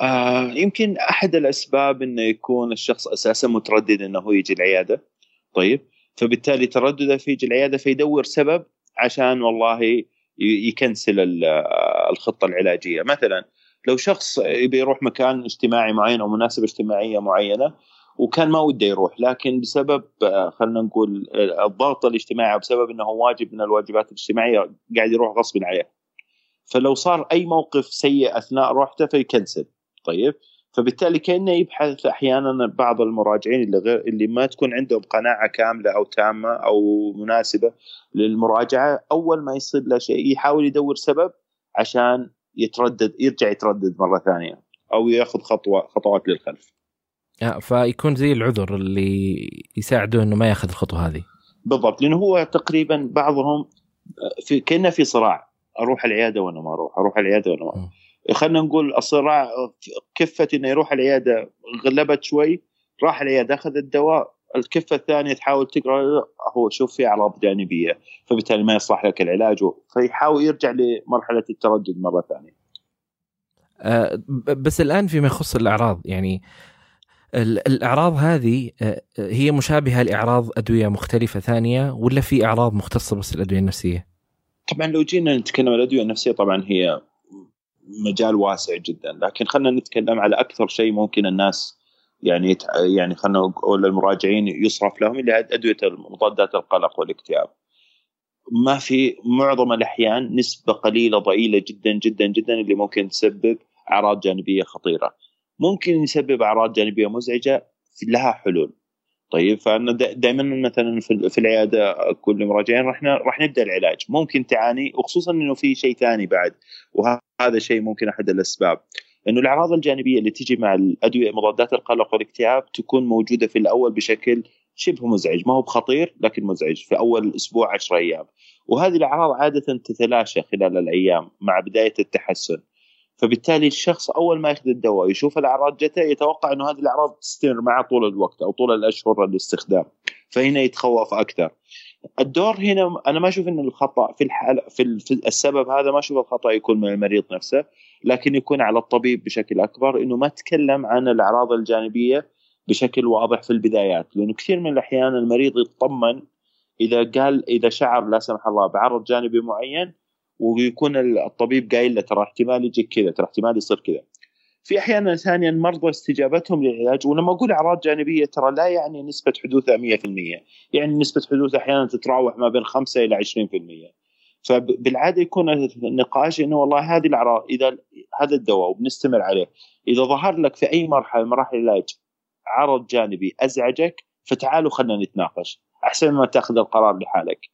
آه يمكن أحد الأسباب إنه يكون الشخص أساسا متردد إنه هو يجي العيادة طيب فبالتالي تردده في يجي العيادة فيدور سبب عشان والله يكنسل الخطة العلاجية مثلا لو شخص يبي يروح مكان اجتماعي معين أو مناسبة اجتماعية معينة وكان ما وده يروح لكن بسبب آه، خلينا نقول آه، الضغط الاجتماعي بسبب إنه واجب من الواجبات الاجتماعية قاعد يروح غصب عليه. فلو صار أي موقف سيء أثناء روحته فيكنسل. طيب؟ فبالتالي كأنه يبحث أحيانا بعض المراجعين اللي غير اللي ما تكون عندهم قناعة كاملة أو تامة أو مناسبة للمراجعة أول ما يصير له شيء يحاول يدور سبب عشان يتردد يرجع يتردد مرة ثانية أو ياخذ خطوة خطوات للخلف. فيكون زي العذر اللي يساعده إنه ما ياخذ الخطوة هذه. بالضبط لأنه هو تقريبا بعضهم في كأنه في صراع أروح العيادة وأنا ما أروح أروح العيادة وأنا ما أروح خلينا نقول الصراع كفة إنه يروح العيادة غلبت شوي راح العيادة اخذ الدواء الكفة الثانية تحاول تقرأ هو شوف في أعراض جانبية فبالتالي ما يصلح لك العلاج فيحاول يرجع لمرحلة التردد مرة ثانية. أه بس الآن فيما يخص الأعراض يعني الأعراض هذه أه، هي مشابهة لأعراض أدوية مختلفة ثانية ولا في أعراض مختصة بس الادويه النفسية؟ طبعا لو جينا نتكلم عن الأدوية النفسية طبعا هي مجال واسع جدا لكن خلينا نتكلم على أكثر شيء ممكن الناس يعني يعني خلينا نقول المراجعين يصرف لهم هي أدوية مضادات القلق والاكتئاب. ما في معظم الأحيان نسبة قليلة ضئيلة جدا جدا جدا اللي ممكن تسبب أعراض جانبية خطيرة. ممكن يسبب أعراض جانبية مزعجة لها حلول. طيب فأنا دائما مثلا في العيادة كل المراجعين راح راح نبدأ العلاج ممكن تعاني وخصوصا إنه في شيء ثاني بعد وهذا شيء ممكن أحد الأسباب إنه الأعراض الجانبية اللي تجي مع الأدوية مضادات القلق والاكتئاب تكون موجودة في الأول بشكل شبه مزعج. ما هو بخطير لكن مزعج في أول أسبوع 10 أيام. وهذه الأعراض عادة تتلاشى خلال الأيام مع بداية التحسن. فبالتالي الشخص أول ما يأخذ الدواء يشوف الأعراض جته يتوقع إنه هذه الأعراض تستمر معه طول الوقت أو طول الأشهر الاستخدام. فهنا يتخوف أكثر. الدور هنا أنا ما أشوف إن الخطأ في الحال في السبب هذا ما أشوف الخطأ يكون من المريض نفسه لكن يكون على الطبيب بشكل أكبر إنه ما تكلم عن الأعراض الجانبية بشكل واضح في البدايات لأنه كثير من الأحيان المريض يطمن إذا قال إذا شعر لا سمح الله بعرض جانبي معين ويكون الطبيب قايل له ترى احتمال يجيك كذا ترى احتمال يصير كذا. في أحيانا ثانيا مرضى استجابتهم للعلاج ولما أقول أعراض جانبية ترى لا يعني نسبة حدوثها 100% يعني نسبة حدوث أحيانا تتراوح ما بين 5 إلى 20% فبالعادة يكون النقاش إنه والله هذه الأعراض إذا هذا الدواء وبنستمر عليه إذا ظهر لك في أي مرحلة من مراحل العلاج عرض جانبي أزعجك فتعالوا خلينا نتناقش. أحسن ما تأخذ القرار لحالك.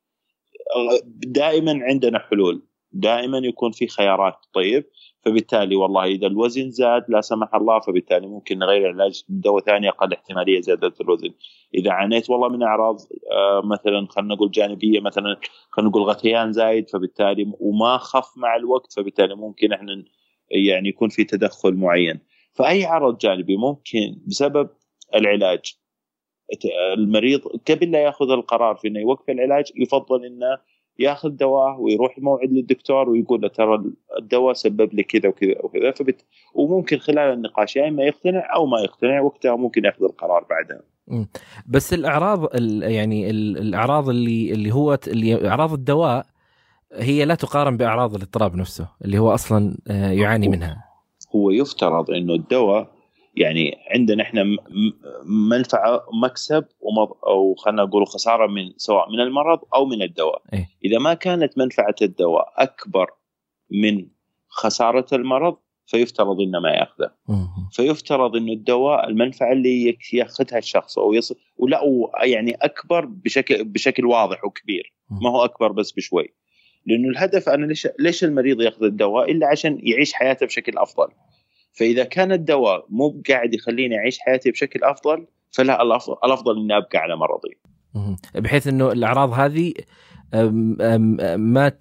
دائما عندنا حلول. دائما يكون في خيارات. طيب. فبالتالي والله إذا الوزن زاد لا سمح الله فبالتالي ممكن نغير العلاج بدواء ثاني أقل احتمالية زياده الوزن. إذا عانيت والله من أعراض آه مثلا خلينا نقول جانبية مثلا خلينا نقول غثيان زايد فبالتالي وما خف مع الوقت فبالتالي ممكن إحنا يعني يكون في تدخل معين. فأي عرض جانبي ممكن بسبب العلاج. المريض قبل لا يأخذ القرار في إنه يوقف العلاج يفضل إنه ياخذ دواء ويروح موعد للدكتور ويقول له ترى الدواء سبب لي كذا وكذا وكذا فبت وممكن خلال النقاش يا إما يقتنع أو ما يقتنع وقتها ممكن يأخذ القرار بعدها. بس الأعراض يعني الأعراض اللي اللي هو اللي أعراض الدواء هي لا تقارن بأعراض الاضطراب نفسه اللي هو أصلا آه، يعاني منها. هو يفترض إنه الدواء يعني عندنا إحنا منفعة مكسب أو خلينا نقول خسارة من سواء من المرض أو من الدواء. إيه؟ إذا ما كانت منفعة الدواء أكبر من خسارة المرض فيفترض إنه ما يأخذه. فيفترض إنه الدواء المنفعة اللي يأخذها الشخص أو يصل ولا يعني أكبر بشكل بشكل واضح وكبير. ما هو أكبر بس بشوي. لأنه الهدف أنا ليش ليش المريض يأخذ الدواء؟ إلا عشان يعيش حياته بشكل أفضل. فإذا كان الدواء مو قاعد يخليني أعيش حياتي بشكل أفضل فلا الأفضل, إني أبقى على مرضي. بحيث إنه الأعراض هذه ما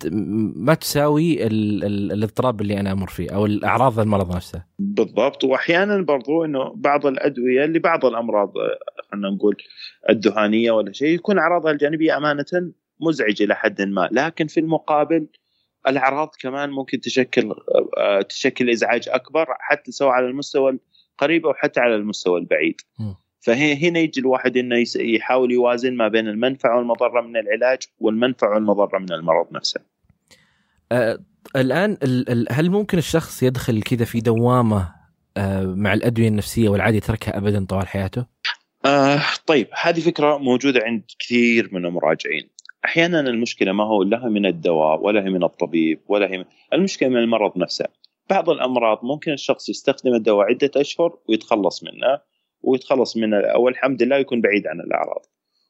ما تساوي الاضطراب اللي أنا أمر فيه أو الأعراض المرض نفسه. بالضبط واحيانا برضو إنه بعض الأدوية لبعض الأمراض خلينا نقول الدهانية ولا شيء يكون أعراضها الجانبية أمانة مزعجة إلى حد ما، لكن في المقابل الأعراض كمان ممكن تشكل آه، تشكل إزعاج أكبر حتى سواء على المستوى القريب أو حتى على المستوى البعيد. فهنا يجي الواحد إنه يحاول يوازن ما بين المنفعة والمضرة من العلاج والمنفعة والمضرة من المرض نفسه. آه الآن هل ممكن الشخص يدخل كذا في دوامة آه مع الأدوية النفسية والعادي يتركها ابدا طوال حياته؟ آه طيب هذه فكرة موجودة عند كثير من المراجعين أحيانا المشكلة ما هو لا من الدواء ولا هي من الطبيب ولا هي من المشكلة من المرض نفسه. بعض الأمراض ممكن الشخص يستخدم الدواء عدة أشهر ويتخلص منه ويتخلص منه والحمد لله يكون بعيد عن الأعراض.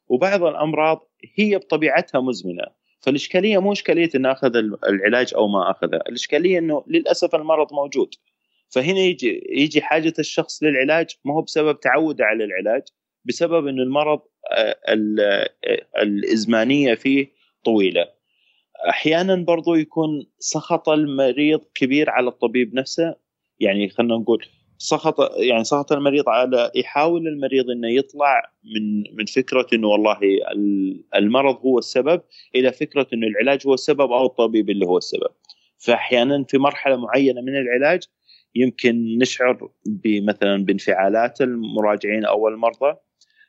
وبعض الأمراض هي بطبيعتها مزمنة. فالإشكالية مو إشكالية ان أخذ العلاج أو ما أخذه. الإشكالية إنه للأسف المرض موجود. فهنا يجي يجي حاجة الشخص للعلاج ما هو بسبب تعوده على العلاج. بسبب إن المرض آه، آه، الإزمانية فيه طويلة. أحيانا برضو يكون سخط المريض كبير على الطبيب نفسه. يعني خلينا نقول سخط يعني سخط المريض على يحاول المريض إنه يطلع من من فكرة إنه والله المرض هو السبب إلى فكرة إنه العلاج هو السبب أو الطبيب اللي هو السبب. فاحيانا في مرحلة معينة من العلاج يمكن نشعر بمثلا بانفعالات المراجعين أو المرضى.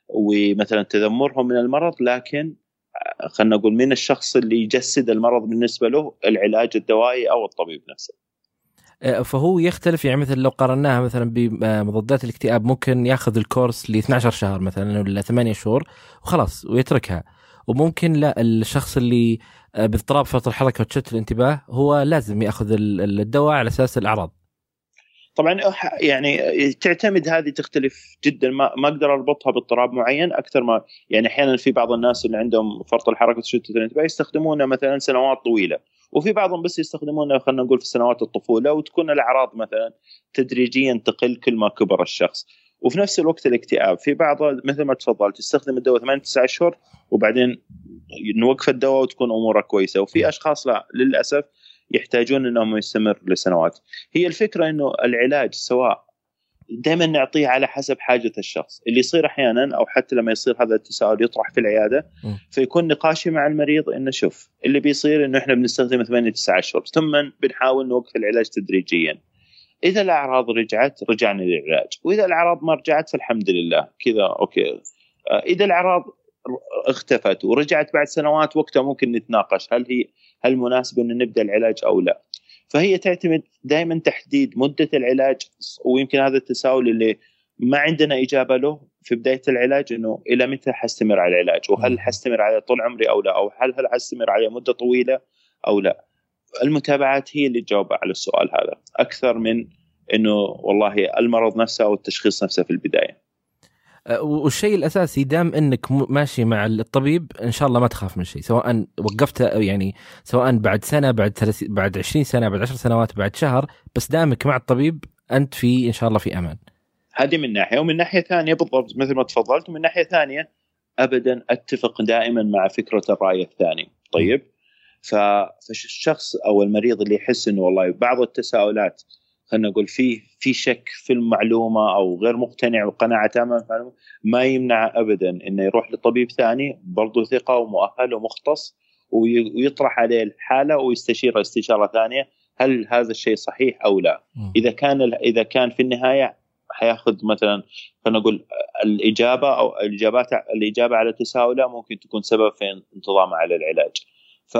ومثلا تذمرهم من المرض لكن خلينا نقول من الشخص اللي يجسد المرض بالنسبة له العلاج الدوائي أو الطبيب نفسه. آه، فهو يختلف يعني مثلا لو قارناها مثلا بمضادات الاكتئاب ممكن ياخذ الكورس ل 12 شهر مثلا ولا 8 شهور وخلاص ويتركها وممكن لا الشخص اللي آه، باضطراب فرط الحركة وتشتت الانتباه هو لازم ياخذ الدواء على أساس الأعراض طبعا يعني تعتمد هذه تختلف جدا. ما ما أقدر أربطها باضطراب معين أكثر ما يعني أحيانا في بعض الناس اللي عندهم فرط الحركة وتشتت الانتباه يستخدمونه مثلا سنوات طويلة. وفي بعضهم بس يستخدمونه خلينا نقول في سنوات الطفولة وتكون الأعراض مثلا تدريجيا تقل كل ما كبر الشخص. وفي نفس الوقت الاكتئاب. في بعض مثل ما تفضلت تستخدم الدواء 8 9 أشهر وبعدين نوقف الدواء وتكون اموره كويسة. وفي أشخاص لا للأسف يحتاجون انهم يستمر لسنوات. هي الفكرة انه العلاج سواء دائما نعطيه على حسب حاجة الشخص. اللي يصير أحيانا أو حتى لما يصير هذا التساؤل يطرح في العيادة فيكون نقاشي مع المريض إنه شوف اللي بيصير إنه إحنا بنستخدم 8 9 أشهر ثم بنحاول نوقف العلاج تدريجيا. إذا الأعراض رجعت رجعنا للعلاج. وإذا الأعراض ما رجعت فالحمد لله. كذا أوكي. آه، إذا الأعراض اختفت ورجعت بعد سنوات وقتها ممكن نتناقش هل هي هل مناسب إن نبدأ العلاج أو لا. فهي تعتمد دائما تحديد مدة العلاج ويمكن هذا التساؤل اللي ما عندنا إجابة له في بداية العلاج إنه إلى متى حستمر على العلاج؟ وهل حستمر عليه طول عمري أو لا؟ أو هل هل حستمر عليه مدة طويلة أو لا؟ المتابعات هي اللي تجاوب على السؤال هذا. أكثر من إنه والله المرض نفسه أو التشخيص نفسه في البداية. والشيء الأساسي دام إنك ماشي مع الطبيب إن شاء الله ما تخاف من شيء سواء وقفت يعني سواء بعد سنة بعد ثلاث بعد 20 سنة بعد 10 سنوات بعد شهر بس دامك مع الطبيب أنت في إن شاء الله في أمان. هذه من ناحية. ومن ناحية ثانية بالضبط مثل ما تفضلت ومن ناحية ثانية ابدا أتفق دائما مع فكرة الرأي الثاني. طيب؟ فالشخص أو المريض اللي يحس إنه والله بعض التساؤلات خلينا نقول في في شك في المعلومة أو غير مقتنع وقناعة تامة بالمعلومه ما يمنع ابدا إنه يروح لطبيب ثاني برضه ثقة ومؤهل ومختص ويطرح عليه الحالة ويستشير استشارة ثانية هل هذا الشيء صحيح أو لا؟ إذا كان إذا كان في النهاية حياخذ مثلا خلينا نقول الإجابة أو الاجابات الإجابة على تساؤله ممكن تكون سبب في انتظامه على العلاج. ف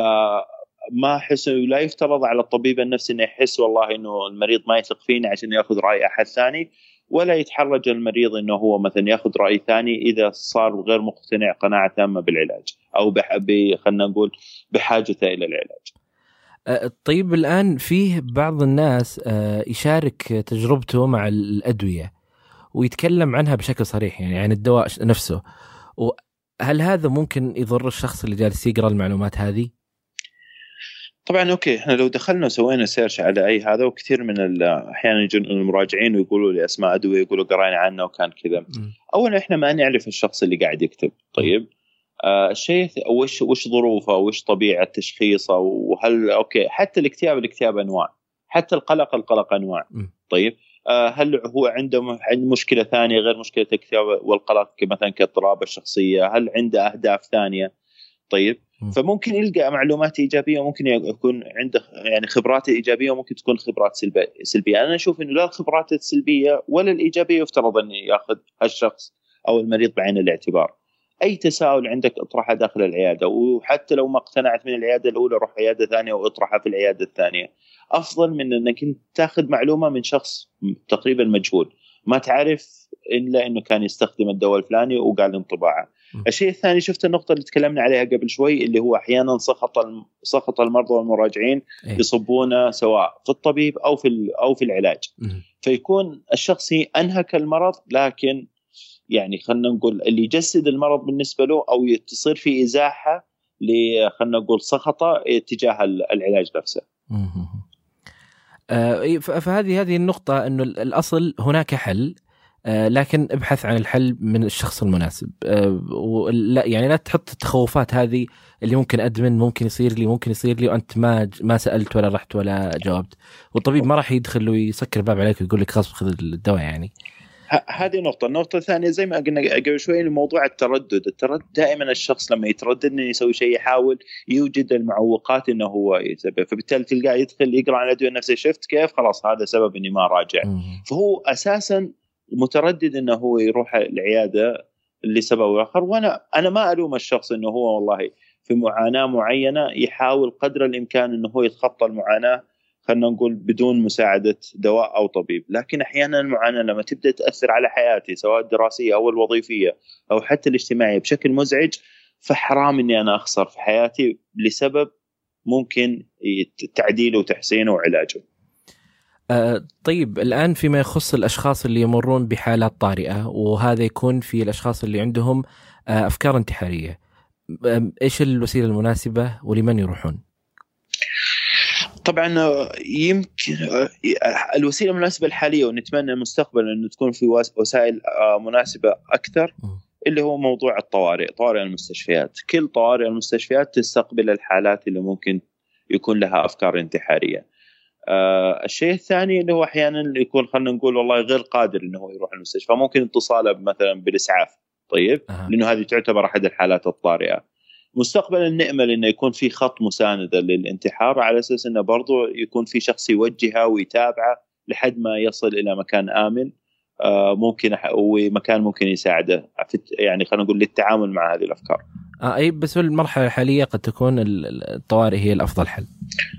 ما احس لا يفترض على الطبيب النفسي إنه يحس والله إنه المريض ما يثق فيني عشان يأخذ رأي أحد ثاني ولا يتحرج المريض إنه هو مثلا يأخذ رأي ثاني إذا صار غير مقتنع قناعة تامة بالعلاج أو خلينا نقول بحاجته إلى العلاج. طيب الآن فيه بعض الناس يشارك تجربته مع الأدوية ويتكلم عنها بشكل صريح يعني عن الدواء نفسه هل هذا ممكن يضر الشخص اللي جالس يقرأ المعلومات هذه؟ طبعا okay إحنا لو دخلنا وسوينا search على أي هذا وكثير من أحيانا يجون المراجعين ويقولوا لي أسماء أدوية يقولوا قرينا عنه وكان كذا. اولا إحنا ما نعرف الشخص اللي قاعد يكتب. طيب. آه الشيء وش وش ظروفه وش طبيعة تشخيصه وهل okay حتى الاكتئاب الاكتئاب أنواع. حتى القلق القلق أنواع. طيب. آه هل هو عنده عنده مشكلة ثانية غير مشكلة الاكتئاب والقلق مثلا كاضطراب الشخصية؟ هل عنده أهداف ثانية؟ طيب. فممكن يلقى معلومات إيجابية وممكن يكون عنده يعني خبرات إيجابية وممكن تكون خبرات سلبية، أنا أشوف إنه لا الخبرات السلبية ولا الإيجابية يفترض ان يأخذ هالشخص أو المريض بعين الاعتبار. أي تساؤل عندك أطرحه داخل العيادة وحتى لو ما اقتنعت من العيادة الأولى روح عيادة ثانية واطرحها في العيادة الثانية. أفضل من إنك أنت تأخذ معلومة من شخص تقريبا مجهول، ما تعرف إلا إنه كان يستخدم الدواء الفلاني وقال انطباعه. الشيء الثاني شفت النقطة اللي تكلمنا عليها قبل شوي اللي هو أحيانا سخط سخط المرضى والمراجعين إيه؟ يصبونه سواء في الطبيب أو في أو في العلاج. فيكون الشخص أنهك المرض لكن يعني خلينا نقول اللي يجسد المرض بالنسبة له أو تصير في إزاحة خلينا نقول سخطة تجاه العلاج نفسه. آه فهذه هذه النقطة إنه الأصل هناك حل لكن ابحث عن الحل من الشخص المناسب. آه ولا يعني لا تحط التخوفات هذه اللي ممكن أدمن ممكن يصير لي ممكن يصير لي وأنت ما ما سألت ولا رحت ولا جاوبت. والطبيب ما راح يدخل ويسكر الباب عليك ويقول لك خلاص خذ الدواء يعني. هذه نقطة، النقطة الثانية زي ما قلنا قبل شوي موضوع التردد، التردد دائما الشخص لما يتردد إنه يسوي شيء يحاول يوجد المعوقات إنه هو يسبب، فبالتالي تلقاه يدخل يقرأ عن الأدوية النفسية شفت كيف؟ خلاص هذا سبب إني ما راجع. فهو أساسا متردد إنه هو يروح العيادة لسبب آخر وأنا أنا ما ألوم الشخص إنه هو والله في معاناة معينة يحاول قدر الإمكان إنه هو يتخطى المعاناة خلينا نقول بدون مساعدة دواء أو طبيب، لكن أحيانا المعاناة لما تبدأ تأثر على حياتي سواء الدراسية أو الوظيفية أو حتى الاجتماعية بشكل مزعج فحرام إني أنا أخسر في حياتي لسبب ممكن تعديله وتحسينه وعلاجه. أه طيب الآن فيما يخص الأشخاص اللي يمرون بحالات طارئة وهذا يكون في الأشخاص اللي عندهم أه أفكار انتحارية. إيش الوسيلة المناسبة ولمن يروحون؟ طبعا يمكن الوسيلة المناسبة الحالية ونتمنى المستقبل انه تكون في وسائل آه، مناسبة أكثر اللي هو موضوع الطوارئ طوارئ المستشفيات كل طوارئ المستشفيات تستقبل الحالات اللي ممكن يكون لها أفكار انتحارية آه الشيء الثاني اللي هو أحيانا يكون خلينا نقول والله غير قادر إنه يروح المستشفى ممكن اتصاله مثلا بالإسعاف طيب أه. لأنه هذه تعتبر أحد الحالات الطارئة مستقبلا نامل انه يكون في خط مساندة للانتحار على أساس إنه برضو يكون في شخص يوجهه ويتابعه لحد ما يصل إلى مكان آمن آه، ممكن ومكان ممكن يساعده يعني خلينا نقول للتعامل مع هذه الأفكار. آه أي بس في المرحلة الحالية قد تكون الطوارئ هي الأفضل حل.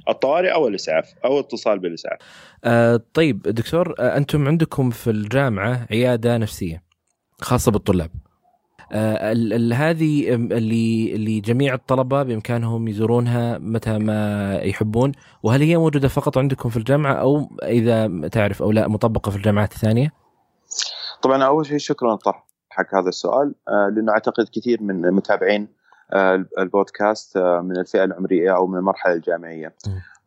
الطوارئ أو الإسعاف أو الاتصال بالإسعاف. آه طيب دكتور آه أنتم عندكم في الجامعة عيادة نفسية خاصة بالطلاب. آه هذه اللي اللي جميع الطلبة بإمكانهم يزورونها متى ما يحبون وهل هي موجودة فقط عندكم في الجامعة أو إذا تعرف أو لا مطبقة في الجامعات الثانية؟ طبعا أول شيء شكرا طرحك هذا السؤال آه لأنه أعتقد كثير من متابعين آه البودكاست آه من الفئة العمرية أو من المرحلة الجامعية.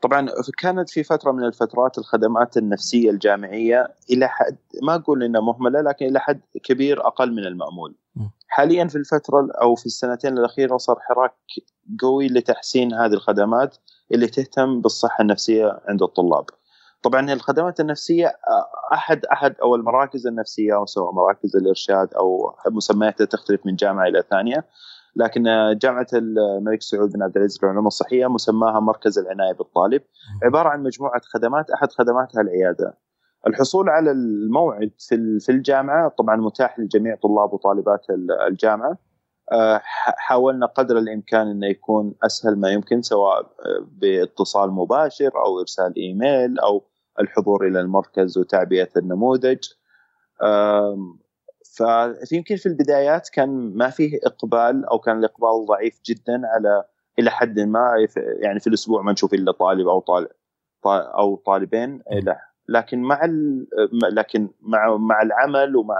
طبعا كانت في فترة من الفترات الخدمات النفسية الجامعية إلى حد ما أقول إنها مهملة لكن إلى حد كبير أقل من المأمول. حاليا في الفترة أو في السنتين الأخيرة صار حراك قوي لتحسين هذه الخدمات اللي تهتم بالصحة النفسية عند الطلاب. طبعا الخدمات النفسية آه، أحد أحد أو المراكز النفسية أو سواء مراكز الإرشاد أو مسمياتها تختلف من جامعة إلى ثانية. لكن جامعة الملك سعود بن عبد العزيز للعلوم الصحية مسماها مركز العناية بالطالب. عبارة عن مجموعة خدمات أحد خدماتها العيادة. الحصول على الموعد في الجامعة طبعا متاح لجميع طلاب وطالبات الجامعة. آه، حاولنا قدر الإمكان إنه يكون أسهل ما يمكن سواء باتصال مباشر أو إرسال إيميل أو الحضور إلى المركز وتعبئة النموذج. فيمكن في البدايات كان ما فيه إقبال أو كان الإقبال ضعيف جدا على إلى حد ما يعني في الأسبوع ما نشوف إلا طالب أو طالب أو طالبين لكن مع لكن مع مع العمل ومع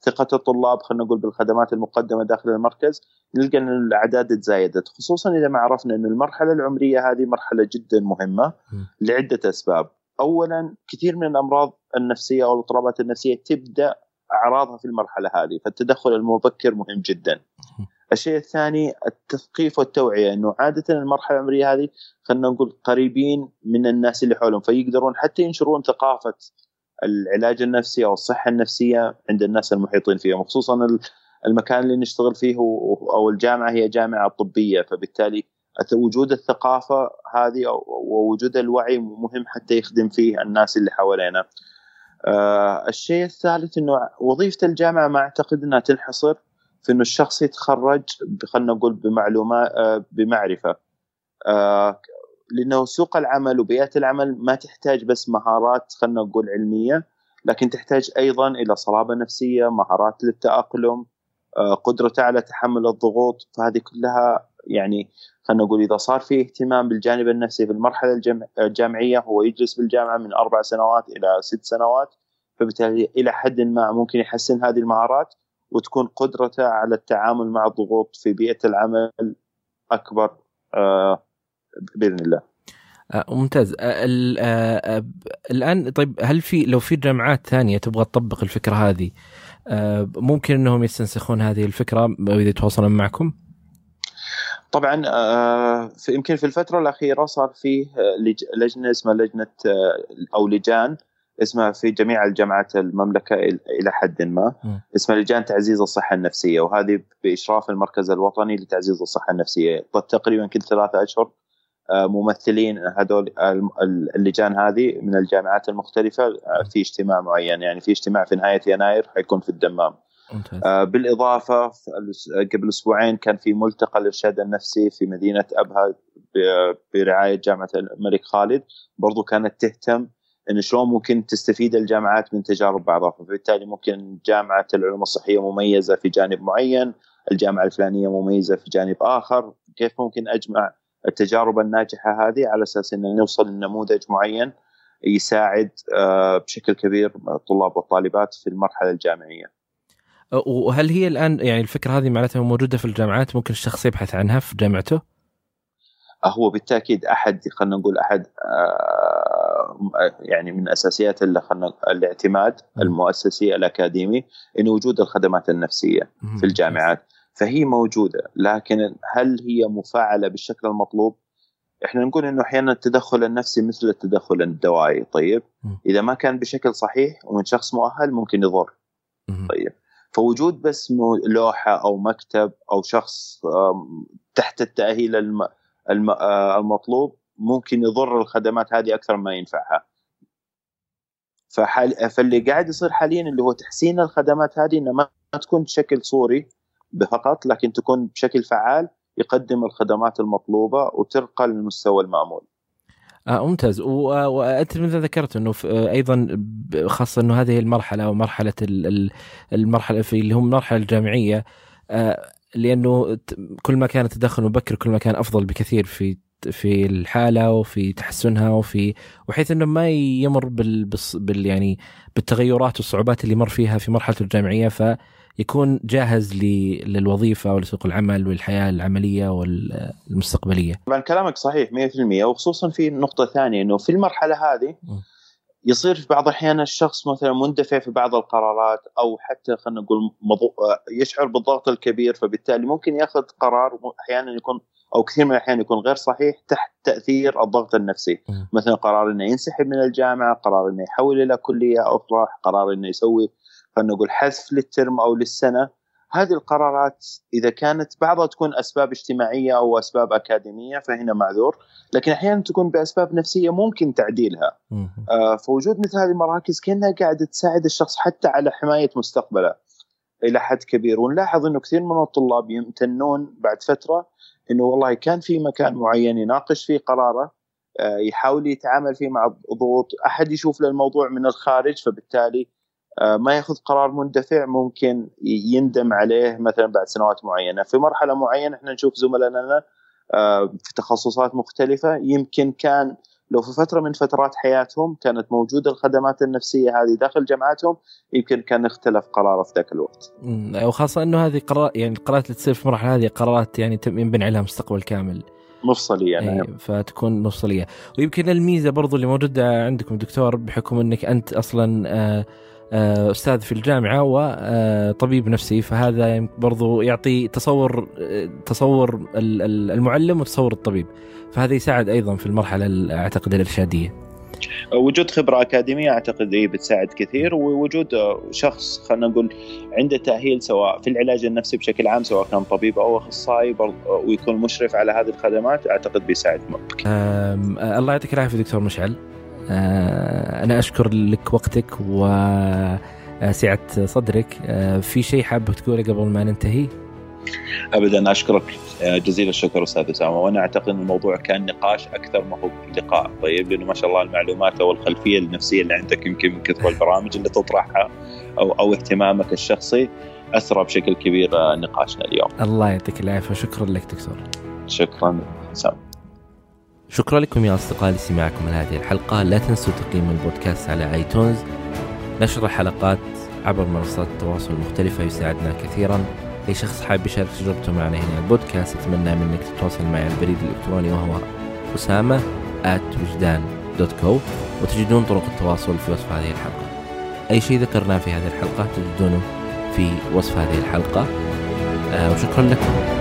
ثقة الطلاب خلينا نقول بالخدمات المقدمة داخل المركز نلقى إن الأعداد تزايدت خصوصا إذا ما عرفنا إن المرحلة العمرية هذه مرحلة جدا مهمة لعدة أسباب. اولا كثير من الأمراض النفسية أو الاضطرابات النفسية تبدأ أعراضها في المرحلة هذه فالتدخل المبكر مهم جدا. الشيء الثاني التثقيف والتوعية إنه عادة المرحلة العمرية هذه خلينا نقول قريبين من الناس اللي حولهم فيقدرون حتى ينشرون ثقافة العلاج النفسي أو الصحة النفسية عند الناس المحيطين فيهم خصوصا المكان اللي نشتغل فيه أو الجامعة هي جامعة طبية فبالتالي وجود الثقافة هذه ووجود الوعي مهم حتى يخدم فيه الناس اللي حوالينا. آه الشيء الثالث إنه وظيفة الجامعة ما أعتقد إنها تنحصر في إنه الشخص يتخرج خلينا نقول بمعلومات آه بمعرفة. آه لأنه سوق العمل وبيئة العمل ما تحتاج بس مهارات خلينا نقول علمية لكن تحتاج أيضا إلى صلابة نفسية مهارات للتأقلم آه، قدرته على تحمل الضغوط فهذه كلها يعني خلينا نقول إذا صار في اهتمام بالجانب النفسي في المرحلة الجامعية هو يجلس بالجامعة من أربع سنوات إلى ست سنوات فبالتالي إلى حد ما ممكن يحسن هذه المهارات وتكون قدرته على التعامل مع الضغوط في بيئة العمل أكبر آه، بإذن الله. آه ممتاز آه الآن طيب هل في لو في جامعات ثانية تبغى تطبق الفكرة هذه ممكن إنهم يستنسخون هذه الفكرة واذا يتواصلون معكم؟ طبعا آه، في يمكن في الفترة الأخيرة صار فيه لجنة اسمها لجنة أو لجان اسمها في جميع الجامعات المملكة إلى حد ما اسمها لجان تعزيز الصحة النفسية. وهذه بإشراف المركز الوطني لتعزيز الصحة النفسية. تقريبا كل ثلاثة أشهر آه، ممثلين هذول اللجان هذه من الجامعات المختلفة آه، في اجتماع معين. يعني في اجتماع في نهاية يناير حيكون في الدمام. آه، بالإضافة قبل أسبوعين كان في ملتقى الارشاد النفسي في مدينة أبها برعاية جامعة الملك خالد. برضو كانت تهتم انه شلون ممكن تستفيد الجامعات من تجارب بعضها. فبالتالي ممكن جامعة العلوم الصحية مميزة في جانب معين الجامعة الفلانية مميزة في جانب آخر. كيف ممكن أجمع التجارب الناجحة هذه على أساس إن نوصل لنموذج معين يساعد آه، بشكل كبير الطلاب والطالبات في المرحلة الجامعية. وهل هي الآن يعني الفكرة هذه معناتها موجودة في الجامعات ممكن الشخص يبحث عنها في جامعته؟ هو بالتأكيد أحد خلينا نقول أحد آه، يعني من أساسيات اللي خلنا الاعتماد المؤسسي الأكاديمي انه وجود الخدمات النفسية في الجامعات. فهي موجودة لكن هل هي مفعله بالشكل المطلوب؟ إحنا نقول إنه أحيانا التدخل النفسي مثل التدخل الدوائي طيب؟ إذا ما كان بشكل صحيح ومن شخص مؤهل ممكن يضر. طيب. فوجود بس لوحة أو مكتب أو شخص تحت التأهيل آه، المطلوب ممكن يضر الخدمات هذه أكثر ما ينفعها فحال فاللي قاعد يصير حاليا اللي هو تحسين الخدمات هذه إنها ما تكون بشكل صوري فقط لكن تكون بشكل فعال يقدم الخدمات المطلوبة وترقى للمستوى المأمول. آه ممتاز. وانت مثل ذكرت إنه آه، أيضا خاصة إنه هذه المرحلة أو مرحلة المرحلة في اللي هم المرحلة الجامعية آه لأنه كل ما كان التدخل مبكر كل ما كان أفضل بكثير في في الحالة وفي تحسنها وفي وحيث إنه ما يمر بال, بال يعني بالتغيرات والصعوبات اللي مر فيها في مرحلة الجامعية. فيكون جاهز للوظيفة ولسوق العمل والحياة العملية والمستقبلية. طبعا كلامك صحيح 100% وخصوصا في نقطة ثانية إنه في المرحلة هذه يصير في بعض الأحيان الشخص مثلا مندفع في بعض القرارات أو حتى خلينا نقول مضو... يشعر بالضغط الكبير فبالتالي ممكن يأخذ قرار أحيانا يكون أو كثير من الأحيان يكون غير صحيح تحت تأثير الضغط النفسي. مثلا قرار إنه ينسحب من الجامعة قرار إنه يحول إلى كلية أخرى قرار إنه يسوي خلينا نقول حذف للترم أو للسنة. هذه القرارات إذا كانت بعضها تكون أسباب اجتماعية أو أسباب أكاديمية فهنا معذور. لكن أحيانا تكون بأسباب نفسية ممكن تعديلها. آه فوجود مثل هذه المراكز كأنها قاعدة تساعد الشخص حتى على حماية مستقبله. إلى حد كبير. ونلاحظ إنه كثير من الطلاب يمتنون بعد فترة إنه والله كان في مكان معين يناقش فيه قراره آه يحاول يتعامل فيه مع ضغوط. أحد يشوف له الموضوع من الخارج فبالتالي ما ياخذ قرار مندفع ممكن يندم عليه مثلا بعد سنوات معينة. في مرحلة معينة إحنا نشوف زملائنا آه، في تخصصات مختلفة. يمكن كان لو في فترة من فترات حياتهم كانت موجودة الخدمات النفسية هذه داخل جامعاتهم يمكن كان اختلف قراره في ذاك الوقت. وخاصة إنه هذه قرار يعني القرارات اللي تصير في المرحلة هذه قرارات يعني ينبني عليها مستقبل كامل. مفصلية يعني فتكون مفصلية. ويمكن الميزة برضو اللي موجودة عندكم دكتور بحكم إنك أنت أصلا آه آه، أستاذ في الجامعة وطبيب نفسي. فهذا برضو يعطي تصور تصور المعلم وتصور الطبيب. فهذا يساعد أيضا في المرحلة أعتقد الإرشادية. وجود خبرة أكاديمية أعتقد هي بتساعد كثير. ووجود شخص خلينا نقول عنده تأهيل سواء في العلاج النفسي بشكل عام سواء كان طبيب أو أخصائي ويكون مشرف على هذه الخدمات أعتقد بيساعد. الله يعطيك العافية دكتور مشعل. آه، أنا أشكر لك وقتك وسعة صدرك آه، في شيء حاب تقوله قبل ما ننتهي؟ ابدا أشكرك جزيل الشكر أستاذ أسامة وأنا أعتقد إن الموضوع كان نقاش أكثر ما هو لقاء طيب لأنه ما شاء الله المعلومات أو الخلفية النفسية اللي عندك يمكن من كثر البرامج اللي تطرحها أو أو اهتمامك الشخصي اثرى بشكل كبير نقاشنا اليوم. الله يعطيك العافية وشكرا لك دكتور. شكرا سام. شكرا لكم يا اصدقائي لسماعكم لهذه الحلقة، لا تنسوا تقييم البودكاست على آيتونز. نشر الحلقات عبر منصات التواصل المختلفة يساعدنا كثيرا. أي شخص حاب يشارك تجربته معنا هنا البودكاست أتمنى منك تتواصل معي على البريد الإلكتروني وهو أسامة وجدان دوت كو وتجدون طرق التواصل في وصف هذه الحلقة. أي شيء ذكرناه في هذه الحلقة تجدونه في وصف هذه الحلقة. آه وشكرا لكم.